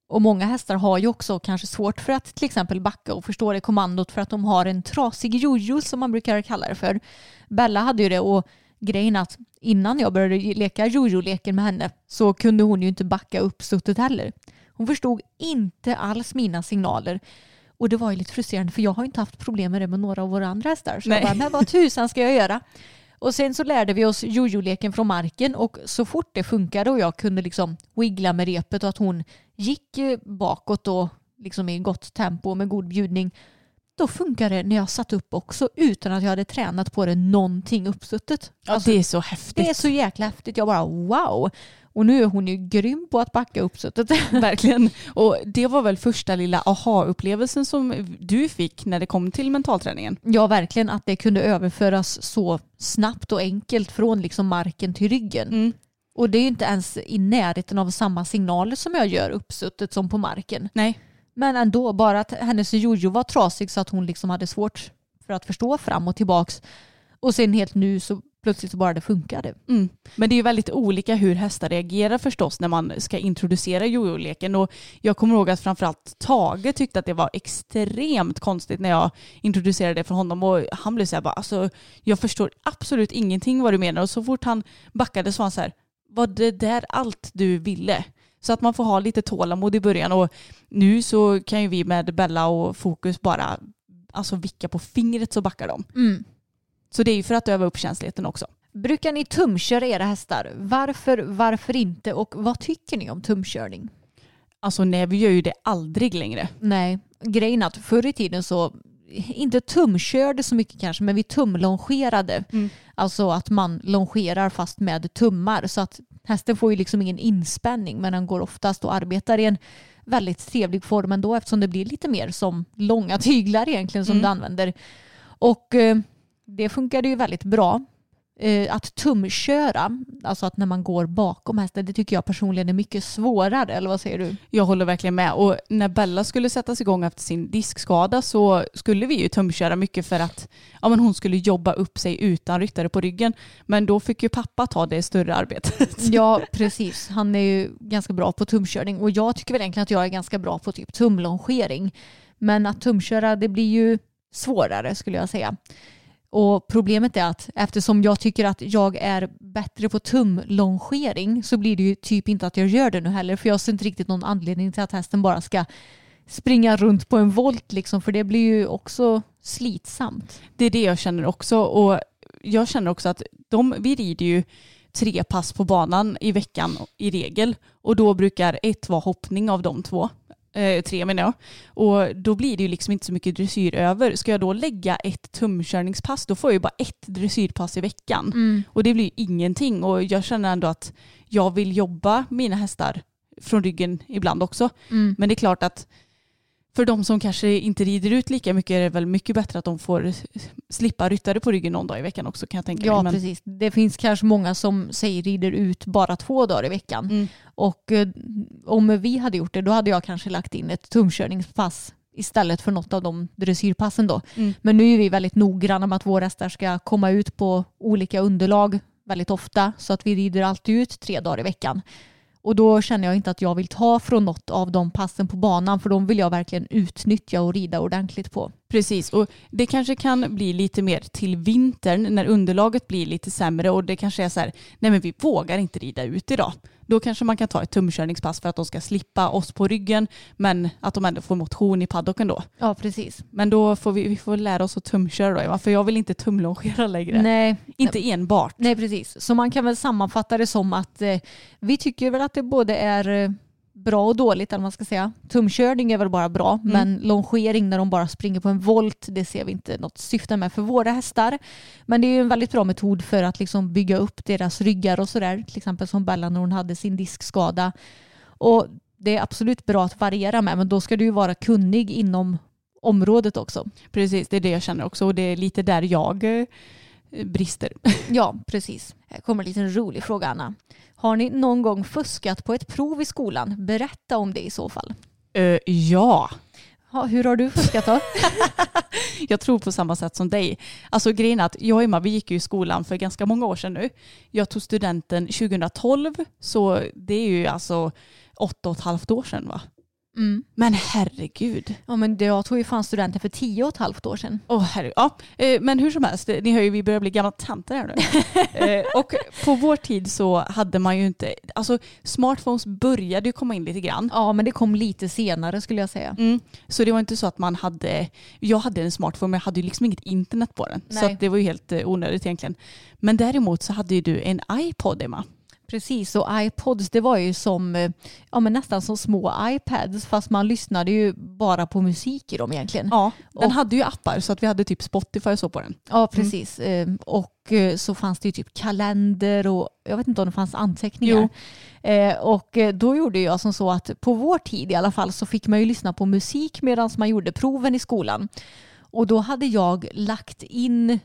Och många hästar har ju också kanske svårt för att till exempel backa och förstå det kommandot för att de har en trasig jojo som man brukar kalla det för. Bella hade ju det och grejen att innan jag började leka jojo-leken med henne så kunde hon ju inte backa upp suttet heller. Hon förstod inte alls mina signaler. Och det var ju lite frustrerande för jag har ju inte haft problem med det med några av våra andra hästar. Så jag Nej. bara, men vad tusan ska jag göra? Och sen så lärde vi oss jojo-leken från marken och så fort det funkade och jag kunde liksom wiggla med repet och att hon gick bakåt och liksom i gott tempo och med god bjudning då funkade det när jag satt upp också utan att jag hade tränat på det någonting uppsuttet. Ja, Alltså, det är så häftigt. det är så jäkla häftigt. Jag bara wow. Och nu är hon ju grym på att backa uppsuttet. Verkligen. Och det var väl första lilla aha-upplevelsen som du fick när det kom till mentalträningen. Ja, verkligen att det kunde överföras så snabbt och enkelt från liksom marken till ryggen. Mm. Och det är ju inte ens i närheten av samma signaler som jag gör uppsuttet som på marken. Nej. Men ändå, bara att hennes jojo var trasig så att hon liksom hade svårt för att förstå fram och tillbaks. Och sen helt nu så plötsligt så bara det funkade. Mm. Men det är ju väldigt olika hur hästar reagerar förstås när man ska introducera jojo-leken. Och jag kommer ihåg att framförallt Tage tyckte att det var extremt konstigt när jag introducerade det för honom. Och han blev så här bara, alltså, jag förstår absolut ingenting vad du menar. Och så fort han backade så var han så här, var det där allt du ville? Så att man får ha lite tålamod i början. Och nu så kan ju vi med Bella och Fokus bara alltså vicka på fingret så backar de. Så det är ju för att öva upp känsligheten också. Brukar ni tumköra era hästar? Varför, varför inte och vad tycker ni om tumkörning? Alltså nej, vi gör ju det aldrig längre. Nej, grejen att förr i tiden så inte tumkörde så mycket kanske, men vi tumlongerade. Mm. Alltså att man longerar fast med tummar så att hästen får ju liksom ingen inspänning men den går oftast och arbetar i en väldigt trevlig form ändå eftersom det blir lite mer som långa tyglar egentligen som Mm. du använder. Och eh, det funkade ju väldigt bra. Eh, att tumköra, alltså att när man går bakom hästen, det tycker jag personligen är mycket svårare. Eller vad säger du? Jag håller verkligen med. Och när Bella skulle sättas igång efter sin diskskada så skulle vi ju tumköra mycket för att ja, men hon skulle jobba upp sig utan ryttare på ryggen. Men då fick ju pappa ta det större arbetet. Ja, precis. Han är ju ganska bra på tumkörning och jag tycker väl egentligen att jag är ganska bra på typ tumlongering. Men att tumköra det blir ju svårare skulle jag säga. Och problemet är att eftersom jag tycker att jag är bättre på tumlongering så blir det ju typ inte att jag gör det nu heller för jag ser inte riktigt någon anledning till att hästen bara ska springa runt på en volt liksom för det blir ju också slitsamt. Det är det jag känner också. Och jag känner också att de, vi rider ju tre pass på banan i veckan i regel. Och då brukar ett vara hoppning av de två. Eh, tre menar jag. Och då blir det ju liksom inte så mycket dressyr över. Ska jag då lägga ett tumkörningspass då får jag ju bara ett dressyrpass i veckan. Och det blir ju ingenting. Och jag känner ändå att jag vill jobba mina hästar från ryggen ibland också. Mm. Men det är klart att för de som kanske inte rider ut lika mycket är det väl mycket bättre att de får slippa ryttare på ryggen någon dag i veckan också kan jag tänka Ja, mig. Men, precis. Det finns kanske många som säger rider ut bara två dagar i veckan. Mm. Och eh, om vi hade gjort det, då hade jag kanske lagt in ett tumkörningspass istället för något av de dressyrpassen då. Mm. Men nu är vi väldigt noggranna med att våra hästar ska komma ut på olika underlag väldigt ofta så att vi rider alltid ut tre dagar i veckan. Och då känner jag inte att jag vill ta från något av de passen på banan för de vill jag verkligen utnyttja och rida ordentligt på. Precis, och det kanske kan bli lite mer till vintern när underlaget blir lite sämre och det kanske är så här, nej men vi vågar inte rida ut idag. Då kanske man kan ta ett tumkörningspass för att de ska slippa oss på ryggen men att de ändå får motion i paddocken då. Ja, precis. Men då får vi, vi får lära oss att tumköra då, Eva, för jag vill inte tumlongera längre. Nej, Inte enbart. Nej, precis. Så man kan väl sammanfatta det som att eh, vi tycker väl att det både är eh, bra och dåligt, eller vad man ska säga. Tumkörning är väl bara bra, Mm. men longering när de bara springer på en volt, det ser vi inte något syfte med för våra hästar. Men det är en väldigt bra metod för att liksom bygga upp deras ryggar och sådär, till exempel som Bella när hon hade sin diskskada. Och det är absolut bra att variera med, men då ska du vara kunnig inom området också. Precis, det är det jag känner också och det är lite där jag eh, brister. Ja, precis. Här kommer en liten rolig fråga, Anna. Har ni någon gång fuskat på ett prov i skolan? Berätta om det i så fall. Eh, ja, Ja, hur har du fuskat då? jag tror på samma sätt som dig. Alltså grejen är att jag och Emma vi gick ju i skolan för ganska många år sedan nu. Jag tog studenten 2012 så det är ju alltså åtta och ett halvt år sedan va? Mm. Men herregud. Ja, men jag tog ju fan studenten för tio och ett halvt år sedan. Åh herregud. Ja, eh, men hur som helst, ni hör ju vi börjar bli gamla tanter här nu. Eh, och på vår tid så hade man ju inte, alltså smartphones började ju komma in lite grann. Ja, men det kom lite senare skulle jag säga. Mm. Så det var inte så att man hade, jag hade en smartphone men jag hade ju liksom inget internet på den. Så Nej. att det var ju helt eh, onödigt egentligen. Men däremot så hade ju du en iPod Emma. Precis, och iPods det var ju som, eh, ja men nästan som små iPads fast man lyssnade ju bara på musik i dem egentligen. Ja, den Och- hade ju appar så att vi hade typ Spotify och så på den. Ja, precis. Eh, Och eh, så fanns det ju typ kalender och jag vet inte om det fanns anteckningar. Eh, Och då gjorde jag som så att på vår tid i alla fall så fick man ju lyssna på musik medan man gjorde proven i skolan. Och då hade jag lagt in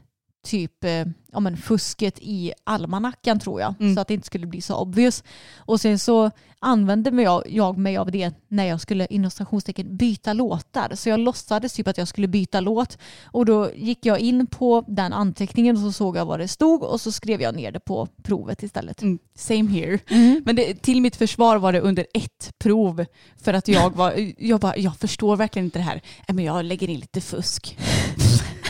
typ eh, ja, men fusket i almanackan tror jag. Mm. Så att det inte skulle bli så obvious. Och sen så använde mig jag, jag mig av det när jag skulle inom stationstecken byta låtar. Så jag låtsades typ att jag skulle byta låt. Och då gick jag in på den anteckningen och så såg jag vad det stod och så skrev jag ner det på provet istället. Mm, same here. Men det, till mitt försvar var det under ett prov för att jag var, jag bara, jag förstår verkligen inte det här. Nej, Men jag lägger in lite fusk.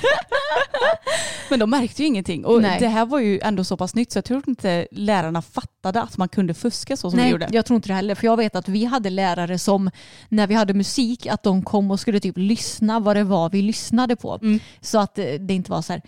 Men de märkte ju ingenting. Och Nej. det här var ju ändå så pass nytt så jag tror inte lärarna fattade att man kunde fuska så som vi Nej, gjorde. jag tror inte det heller. För jag vet att vi hade lärare som när vi hade musik att de kom och skulle typ lyssna vad det var vi lyssnade på. Mm. Så att eh, det inte var så här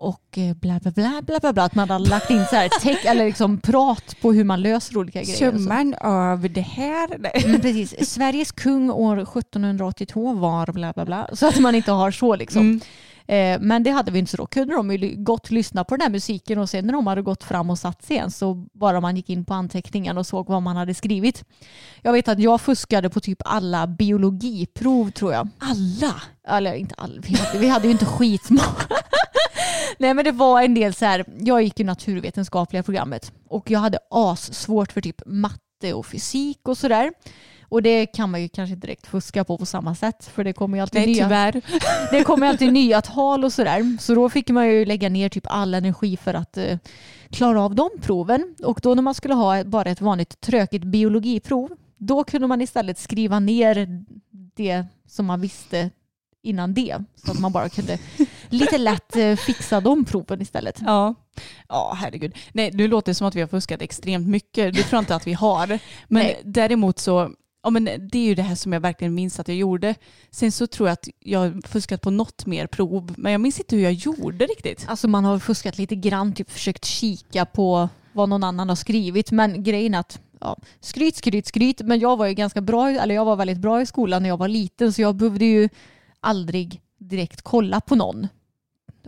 och eh, bla bla bla bla bla bla att man hade lagt in så här teck, eller liksom prat på hur man löser olika grejer. Summan av det här. Nej. Mm, precis. Sveriges kung år 1782 var bla bla bla. Så att man inte har så liksom. Mm. Eh, men det hade vi inte så då. Kunde de ju gott lyssna på den här musiken och sen när de hade gått fram och satt sig igen så bara man gick in på anteckningen och såg vad man hade skrivit. Jag vet att jag fuskade på typ alla biologiprov tror jag. Alla? Eller inte alla, vi hade, vi hade ju inte skitmånga. Nej men det var en del så här, jag gick ju naturvetenskapliga programmet och jag hade as svårt för typ matte och fysik och sådär. Och det kan man ju kanske inte direkt fuska på på samma sätt för det kommer ju alltid Nej nya tyvärr. det kommer alltid nya tal och sådär. Så då fick man ju lägga ner typ all energi för att eh, klara av de proven. Och då när man skulle ha bara ett vanligt tråkigt biologiprov, då kunde man istället skriva ner det som man visste innan det. Så att man bara kunde lite lätt eh, fixa de proven istället. Ja. ja, herregud. Nej, nu låter det som att vi har fuskat extremt mycket. Det tror jag inte att vi har. Men Nej. däremot så, ja, men det är ju det här som jag verkligen minns att jag gjorde. Sen så tror jag att jag har fuskat på något mer prov, men jag minns inte hur jag gjorde riktigt. Alltså man har fuskat lite grann, typ försökt kika på vad någon annan har skrivit. Men grejen är att ja, skryt, skryt, skryt. Men jag var ju ganska bra, eller jag var väldigt bra i skolan när jag var liten så jag behövde ju aldrig direkt kolla på någon.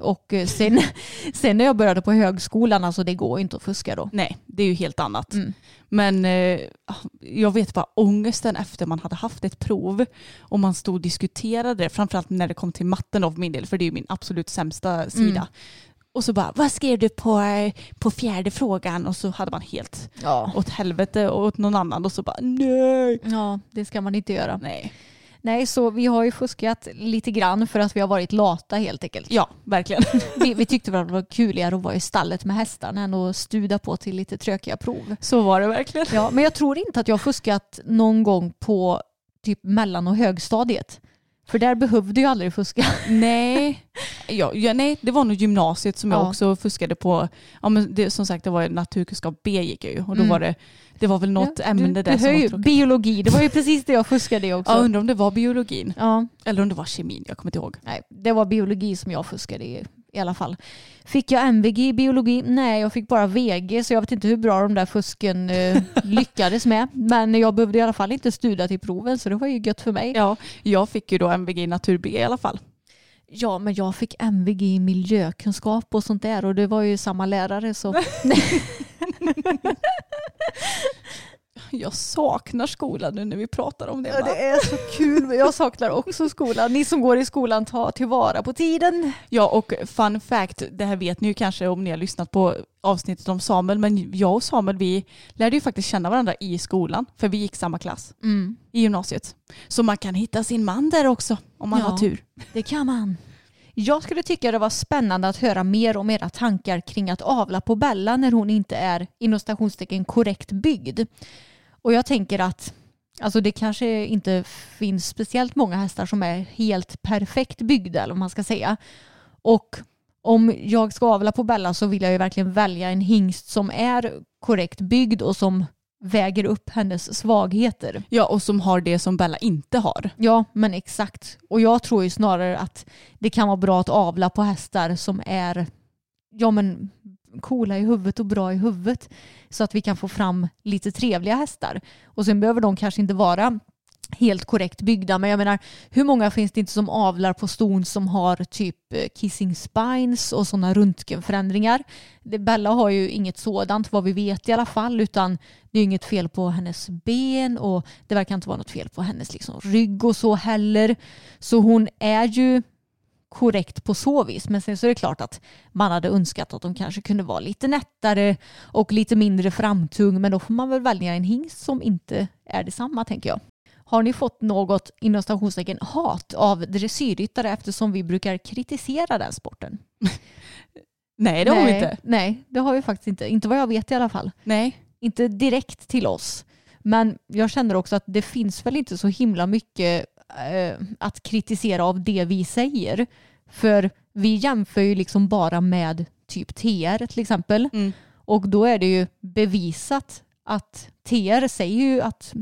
Och eh, sen, sen när jag började på högskolan, alltså det går inte att fuska då. Nej, det är ju helt annat. Mm. Men eh, jag vet bara ångesten efter man hade haft ett prov och man stod och diskuterade det, framförallt när det kom till matten av min del, för det är ju min absolut sämsta sida. Mm. Och så bara, vad skrev du på, eh, på fjärde frågan? Och så hade man helt Ja. åt helvete och åt någon annan och så bara, nej. ja, det ska man inte göra. Nej. Nej, så vi har ju fuskat lite grann för att vi har varit lata helt enkelt. Ja, verkligen. Vi, vi tyckte väl att det var kuligare att vara i stallet med hästarna än att studa på till lite trökiga prov. Så var det verkligen. Ja, men jag tror inte att jag har fuskat någon gång på typ mellan och högstadiet. För där behövde jag aldrig fuska. Nej. Ja, ja, nej, det var nog gymnasiet som jag Ja. också fuskade på. Ja, men det, som sagt, det var naturkunskap B gick jag ju och då Mm. var det, det var väl något Ja, ämne du, där du som var ju, tråkigt. Biologi, det var ju precis det jag fuskade i också. Ja, undrar om det var biologin. Ja, Eller om det var kemin, jag kommer inte ihåg. nej, det var biologi som jag fuskade i i alla fall. Fick jag MVG i biologi? Nej, jag fick bara VG så jag vet inte hur bra de där fusken eh, lyckades med. Men jag behövde i alla fall inte studera till proven så det var ju gött för mig. Ja, jag fick ju då MVG i natur B i alla fall. Ja, men jag fick MVG i miljökunskap och sånt där och det var ju samma lärare så. Jag saknar skolan nu när vi pratar om det. Ja, det är så kul. men Jag saknar också skolan. Ni som går i skolan, ta tillvara på tiden. Ja, och fun fact, det här vet ni ju kanske om ni har lyssnat på avsnittet om Samuel, men jag och Samuel vi lärde ju faktiskt känna varandra i skolan, för vi gick samma klass i gymnasiet. Så man kan hitta sin man där också om man Ja. har tur. Det kan man. Jag skulle tycka det var spännande att höra mer om era tankar kring att avla på Bella när hon inte är inom korrekt byggd. Och jag tänker att alltså det kanske inte finns speciellt många hästar som är helt perfekt byggda eller vad man ska säga. Och om jag ska avla på Bella så vill jag ju verkligen välja en hingst som är korrekt byggd och som väger upp hennes svagheter. Ja, och som har det som Bella inte har. Ja, men exakt. Och jag tror ju snarare att det kan vara bra att avla på hästar som är ja, men coola i huvudet och bra i huvudet så att vi kan få fram lite trevliga hästar. Och sen behöver de kanske inte vara helt korrekt byggda. Men jag menar, hur många finns det inte som avlar på ston som har typ eh, kissing spines och sådana röntgenförändringar? Bella har ju inget sådant vad vi vet i alla fall utan det är ju inget fel på hennes ben och det verkar inte vara något fel på hennes liksom, rygg och så heller. Så hon är ju korrekt på så vis. Men sen så är det klart att man hade önskat att de kanske kunde vara lite nättare och lite mindre framtung. Men då får man väl välja en hingst som inte är detsamma tänker jag. Har ni fått något inom stationstecken hat av dressyrryttare eftersom vi brukar kritisera den sporten? Nej, det har vi inte. Nej, det har vi faktiskt inte. Inte vad jag vet i alla fall. Nej. Inte direkt till oss. Men jag känner också att det finns väl inte så himla mycket eh, att kritisera av det vi säger. För vi jämför ju liksom bara med typ TR till exempel. Mm. Och då är det ju bevisat att TR säger ju att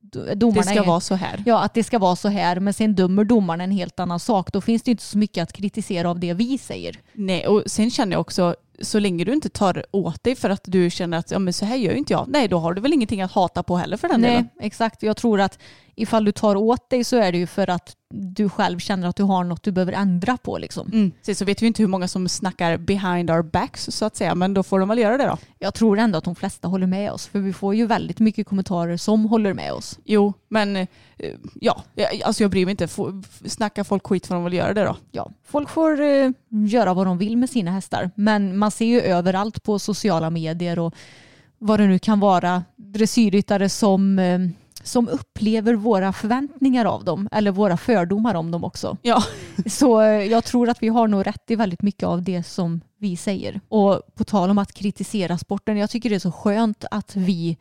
do- domarna Det ska är, vara så här. Ja, att det ska vara så här. Men sen dömer domarna en helt annan sak. Då finns det inte så mycket att kritisera av det vi säger. Nej, och sen känner jag också, så länge du inte tar åt dig för att du känner att ja, men så här gör ju inte jag, nej då har du väl ingenting att hata på heller för den Nej, delen. exakt. Jag tror att ifall du tar åt dig så är det ju för att du själv känner att du har något du behöver ändra på. Liksom. Mm. Sen så vet vi inte hur många som snackar behind our backs så att säga, men då får de väl göra det då. Jag tror ändå att de flesta håller med oss, för vi får ju väldigt mycket kommentarer som håller med oss. Jo, men eh, ja, alltså jag bryr mig inte. Snackar folk skit får de väl göra det då. Ja, folk får eh, göra vad de vill med sina hästar, men man ser ju överallt på sociala medier och vad det nu kan vara dressyrryttare som, eh, som upplever våra förväntningar av dem eller våra fördomar om dem också. Ja. Så eh, jag tror att vi har nog rätt i väldigt mycket av det som vi säger. Och på tal om att kritisera sporten, jag tycker det är så skönt att vi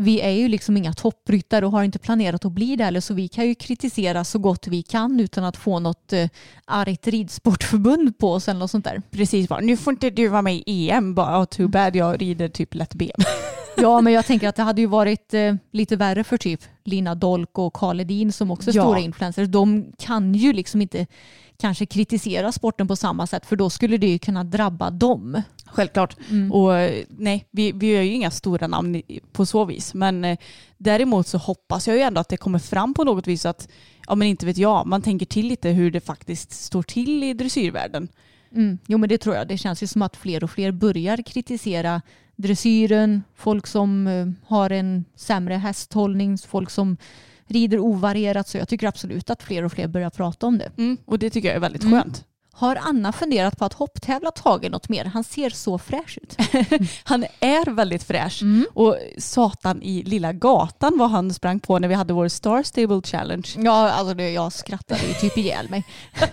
vi är ju liksom inga toppryttare och har inte planerat att bli det heller så vi kan ju kritisera så gott vi kan utan att få något eh, argt ridsportförbund på oss eller något sånt där. Precis bara, nu får inte du vara med i EM. Bara, oh, too bad, jag rider typ lätt ben. Ja men jag tänker att det hade ju varit eh, lite värre för typ Lina Dolk och Karl Edin som också är Ja. stora influencers. De kan ju liksom inte kanske kritisera sporten på samma sätt för då skulle det ju kunna drabba dem. Självklart. Och eh, nej, vi, vi är ju inga stora namn på så vis. Men eh, däremot så hoppas jag ju ändå att det kommer fram på något vis att, ja men inte vet jag, man tänker till lite hur det faktiskt står till i dressyrvärlden. Mm. Jo men det tror jag. Det känns ju som att fler och fler börjar kritisera dressyren, folk som eh, har en sämre hästhållning, folk som rider ovarierat. Så jag tycker absolut att fler och fler börjar prata om det. Mm. Och det tycker jag är väldigt Mm. skönt. Har Anna funderat på att hopptävla Tage något mer? Han ser så fräsch ut. Han är väldigt fräsch. Mm. Och satan i lilla gatan vad han sprang på när vi hade vår Star Stable Challenge. Ja, alltså det, jag skrattade ju typ ihjäl mig.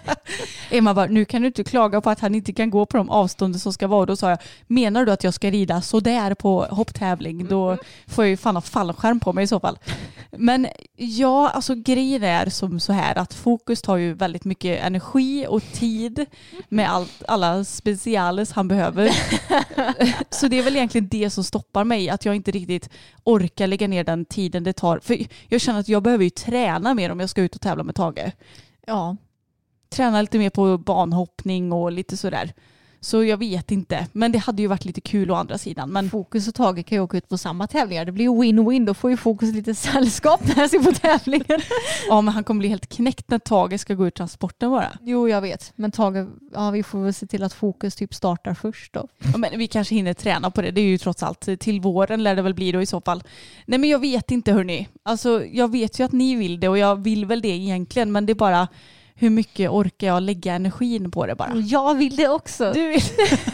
Emma bara, nu kan du inte klaga på att han inte kan gå på de avstånden som ska vara. Då sa jag, menar du att jag ska rida sådär på hopptävling? Då får jag ju fan ha fallskärm på mig i så fall. Men ja, alltså grejen är som så här att fokus tar ju väldigt mycket energi och tid med allt, alla speciales han behöver. så det är väl egentligen det som stoppar mig, att jag inte riktigt orkar lägga ner den tiden det tar. För jag känner att jag behöver ju träna mer om jag ska ut och tävla med Tage Ja, träna lite mer på banhoppning och lite sådär. Så jag vet inte. Men det hade ju varit lite kul å andra sidan. Men Fokus och Tage kan ju åka ut på samma tävlingar. Det blir ju win-win. Då får ju Fokus lite sällskap när han ser på tävlingen. ja, men han kommer bli helt knäckt när Tage ska gå ut transporten bara. Jo, jag vet. Men Tage, ja, vi får väl se till att Fokus typ startar först då. Ja, men vi kanske hinner träna på det. Det är ju trots allt till våren lär det väl bli då i så fall. Nej men jag vet inte hörni. Alltså jag vet ju att ni vill det och jag vill väl det egentligen. Men det är bara hur mycket orkar jag lägga energin på det bara. Jag vill det också. Du vill.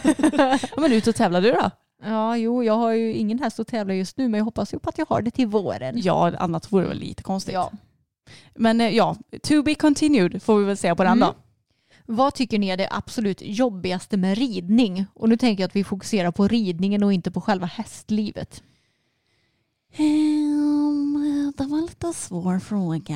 ja, men ut och tävla du då? Ja, jo, jag har ju ingen häst att tävla just nu, men jag hoppas ju på att jag har det till våren. Ja, annat vore väl lite konstigt. Ja. Men eh, ja, to be continued får vi väl säga på den Mm. då. Vad tycker ni är det absolut jobbigaste med ridning? Och nu tänker jag att vi fokuserar på ridningen och inte på själva hästlivet. Um, det var en lite svår fråga.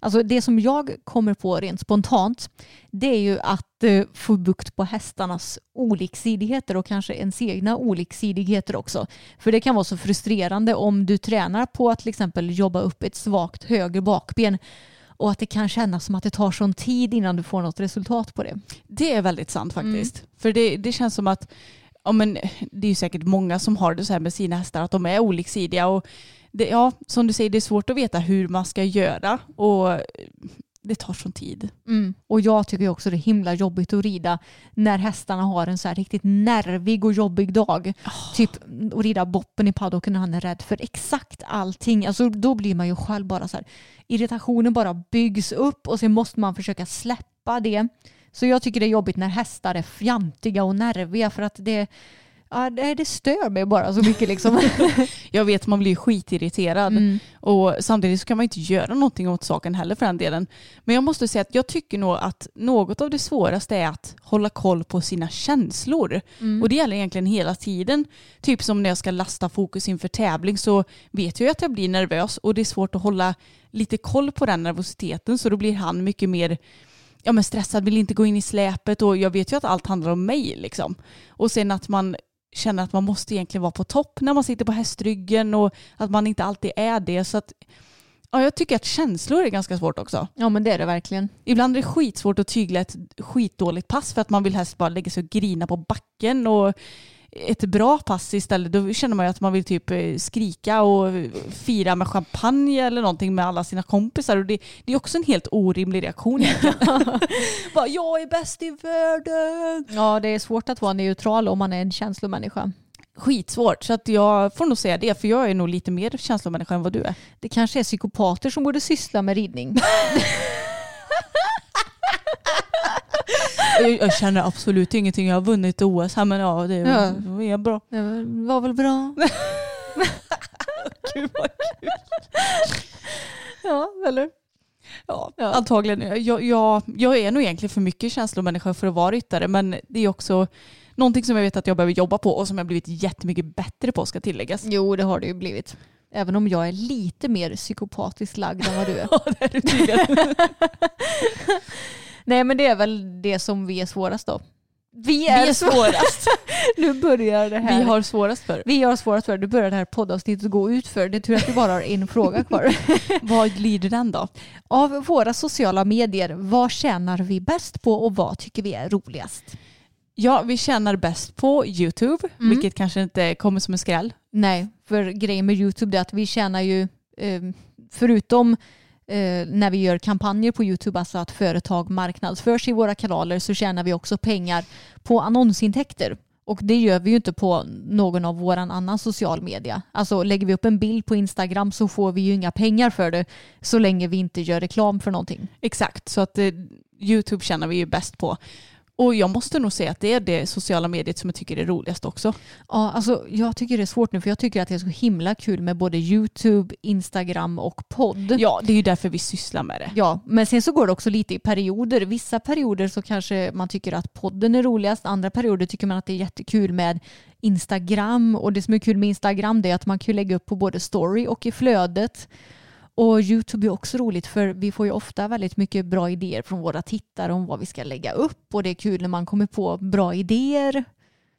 Alltså det som jag kommer på rent spontant det är ju att eh, få bukt på hästarnas oliksidigheter och kanske ens egna oliksidigheter också. För det kan vara så frustrerande om du tränar på att till exempel jobba upp ett svagt höger bakben och att det kan kännas som att det tar sån tid innan du får något resultat på det. Det är väldigt sant faktiskt. För det, det känns som att ja, men, det är ju säkert många som har det så här med sina hästar att de är oliksidiga. Och det, ja, som du säger, det är svårt att veta hur man ska göra och det tar sån tid. Mm. Och jag tycker också det är himla jobbigt att rida när hästarna har en så här riktigt nervig och jobbig dag. Typ att rida boppen i paddocken när han är rädd för exakt allting. Alltså, då blir man ju själv bara så här. Irritationen bara byggs upp och sen måste man försöka släppa det. Så jag tycker det är jobbigt när hästar är fjantiga och nerviga för att det, ja, det, det stör mig bara så mycket liksom. Jag vet man blir skitirriterad Mm. och samtidigt så kan man inte göra någonting åt saken heller för den delen. Men jag måste säga att jag tycker nog att något av det svåraste är att hålla koll på sina känslor. Och det gäller egentligen hela tiden. Typ som när jag ska lasta fokus inför tävling så vet jag att jag blir nervös och det är svårt att hålla lite koll på den nervositeten så då blir han mycket mer ja, men stressad, vill inte gå in i släpet och jag vet ju att allt handlar om mig liksom. Och sen att man känner att man måste egentligen vara på topp när man sitter på hästryggen och att man inte alltid är det. Så att, ja, jag tycker att känslor är ganska svårt också. Ja men det är det verkligen. Ibland är det skitsvårt att tygla ett skitdåligt pass för att man vill helst bara lägga sig och grina på backen och ett bra pass istället, då känner man ju att man vill typ eh, skrika och fira med champagne eller någonting med alla sina kompisar. Och det, det är också en helt orimlig reaktion bara, jag är bäst i världen! Ja det är svårt att vara neutral om man är en känslomänniska. Skitsvårt, så att jag får nog säga det, för jag är nog lite mer känslomänniska än vad du är. Det kanske är psykopater som borde syssla med ridning. Jag, känner absolut ingenting, jag har vunnit OS här men ja, det Ja. är, är bra. Det var väl bra. Gud vad kul. Ja, eller? Ja, Ja. antagligen. Jag, jag, jag är nog egentligen för mycket känslomänniska för att vara ryttare men det är också någonting som jag vet att jag behöver jobba på och som jag blivit jättemycket bättre på ska tilläggas. Jo, det har det ju blivit. Även om jag är lite mer psykopatiskt lagd än vad du är. Ja, det är du tydligen. Nej, men det är väl det som vi är svårast då. Vi Vi är, är svårast. nu börjar det här. Vi har svårast för. vi har svårast för. Nu börjar det här poddavsnittet gå ut för. Det är tur att vi bara har en fråga kvar. Vad lider den då? Av våra sociala medier, vad tjänar vi bäst på och vad tycker vi är roligast? Ja, vi tjänar bäst på YouTube, Mm. vilket kanske inte kommer som en skräll. Nej, för grejen med YouTube är att vi tjänar ju, eh, förutom eh, när vi gör kampanjer på YouTube, alltså att företag marknadsförs i våra kanaler så tjänar vi också pengar på annonsintäkter. Och det gör vi ju inte på någon av våran annan social media. Alltså lägger vi upp en bild på Instagram så får vi ju inga pengar för det så länge vi inte gör reklam för någonting. Exakt, så att eh, YouTube tjänar vi ju bäst på. Och jag måste nog säga att det är det sociala mediet som jag tycker är roligast också. Ja, alltså jag tycker det är svårt nu för jag tycker att det är så himla kul med både YouTube, Instagram och podd. Ja, det är ju därför vi sysslar med det. Ja, men sen så går det också lite i perioder. Vissa perioder så kanske man tycker att podden är roligast. Andra perioder tycker man att det är jättekul med Instagram. Och det som är kul med Instagram det är att man kan lägga upp på både story och i flödet. Och YouTube är också roligt för vi får ju ofta väldigt mycket bra idéer från våra tittare om vad vi ska lägga upp och det är kul när man kommer på bra idéer.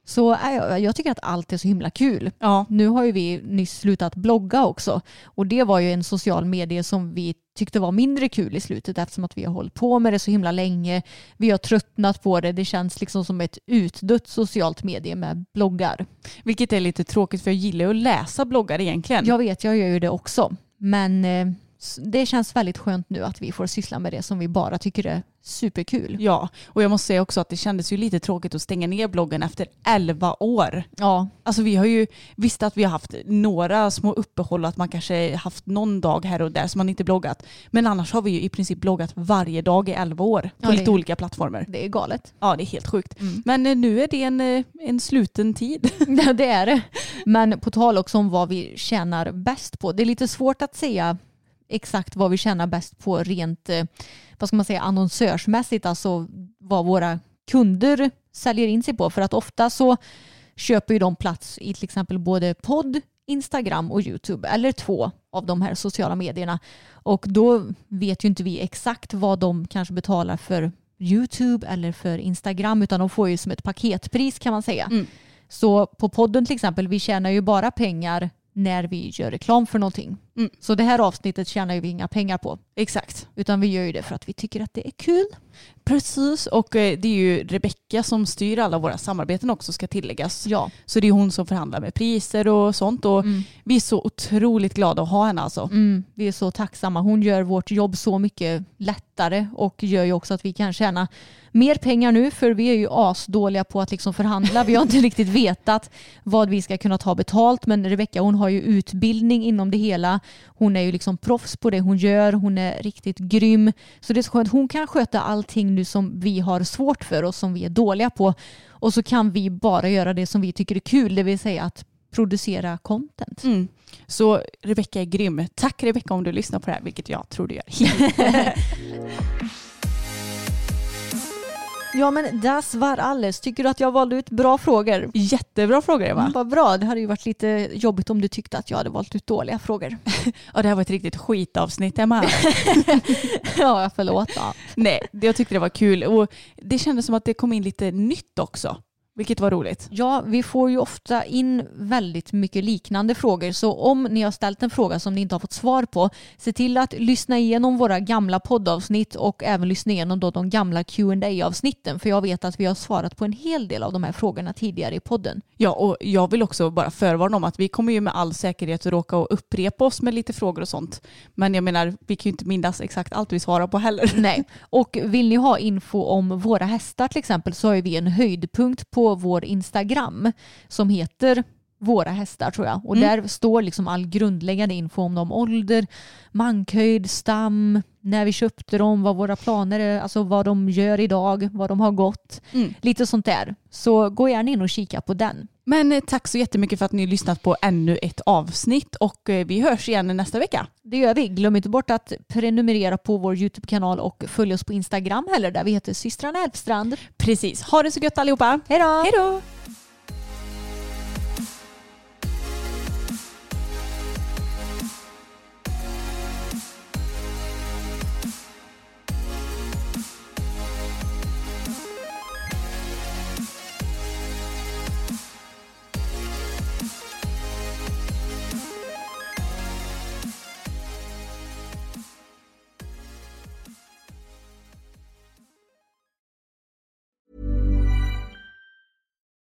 Så äh, jag tycker att allt är så himla kul. Ja. Nu har ju vi nyss slutat blogga också och det var ju en social medie som vi tyckte var mindre kul i slutet eftersom att vi har hållit på med det så himla länge. Vi har tröttnat på det. Det känns liksom som ett utdött socialt medie med bloggar. Vilket är lite tråkigt för jag gillar ju att läsa bloggar egentligen. Jag vet, jag gör ju det också. Men eh, det känns väldigt skönt nu att vi får syssla med det som vi bara tycker är superkul. Ja, och jag måste säga också att det kändes ju lite tråkigt att stänga ner bloggen efter 11 år. Ja, Alltså vi har ju visst att vi har haft några små uppehåll att man kanske haft någon dag här och där som man inte bloggat. Men annars har vi ju i princip bloggat varje dag i 11 år på Ja, det- lite olika plattformar. det är galet. Ja, det är helt sjukt. Mm. Men eh, nu är det en, eh, en sluten tid. Ja, det är det. Men på tal också om vad vi tjänar bäst på. Det är lite svårt att säga exakt vad vi tjänar bäst på rent, eh, vad ska man säga, annonsörsmässigt, alltså vad våra kunder säljer in sig på. För att ofta så köper ju de plats i till exempel både podd, Instagram och YouTube eller två av de här sociala medierna. Och då vet ju inte vi exakt vad de kanske betalar för YouTube eller för Instagram utan de får ju som ett paketpris kan man säga. Mm. Så på podden till exempel, vi tjänar ju bara pengar när vi gör reklam för någonting. Mm. Så det här avsnittet tjänar vi inga pengar på. Exakt. Utan vi gör ju det för att vi tycker att det är kul. Precis, och eh, det är ju Rebecka som styr alla våra samarbeten också ska tilläggas. Ja. Så det är hon som förhandlar med priser och sånt och Mm. vi är så otroligt glada att ha henne alltså. Mm, vi är så tacksamma. Hon gör vårt jobb så mycket lättare och gör ju också att vi kan tjäna mer pengar nu för vi är ju asdåliga på att liksom förhandla. Vi har inte riktigt vetat vad vi ska kunna ta betalt men Rebecka hon har ju utbildning inom det hela. Hon är ju liksom proffs på det hon gör. Hon är riktigt grym. Så det är så skönt. Hon kan sköta allting nu som vi har svårt för och som vi är dåliga på. Och så kan vi bara göra det som vi tycker är kul, det vill säga att producera content. Mm. Så Rebecka är grym. Tack Rebecka om du lyssnar på det här, vilket jag tror du gör. Ja men das var alles. Tycker du att jag valde ut bra frågor? Jättebra fråga Eva. Mm, vad bra. Det hade ju varit lite jobbigt om du tyckte att jag hade valt ut dåliga frågor. Ja, det här var ett riktigt skitavsnitt Emma. ja, förlåt då. Nej, jag tyckte det var kul och det kändes som att det kom in lite nytt också. Vilket var roligt. Ja, vi får ju ofta in väldigt mycket liknande frågor. Så om ni har ställt en fråga som ni inte har fått svar på, se till att lyssna igenom våra gamla poddavsnitt och även lyssna igenom då de gamla qa avsnitten För jag vet att vi har svarat på en hel del av de här frågorna tidigare i podden. Ja, och jag vill också bara förvarna om att vi kommer ju med all säkerhet att råka och upprepa oss med lite frågor och sånt. Men jag menar, vi kan ju inte minnas exakt allt vi svarar på heller. Nej, och vill ni ha info om våra hästar till exempel så har vi en höjdpunkt på vår Instagram som heter våra hästar tror jag. Och Mm. där står liksom all grundläggande info om dem. Ålder, mankhöjd, stam, när vi köpte dem, vad våra planer är, alltså vad de gör idag, vad de har gått. Mm. Lite sånt där. Så gå gärna in och kika på den. Men eh, tack så jättemycket för att ni har lyssnat på ännu ett avsnitt och eh, vi hörs igen nästa vecka. Det gör vi. Glöm inte bort att prenumerera på vår YouTube-kanal och följ oss på Instagram heller där vi heter systrarna Elfstrand. Precis, ha det så gött allihopa. Hej då!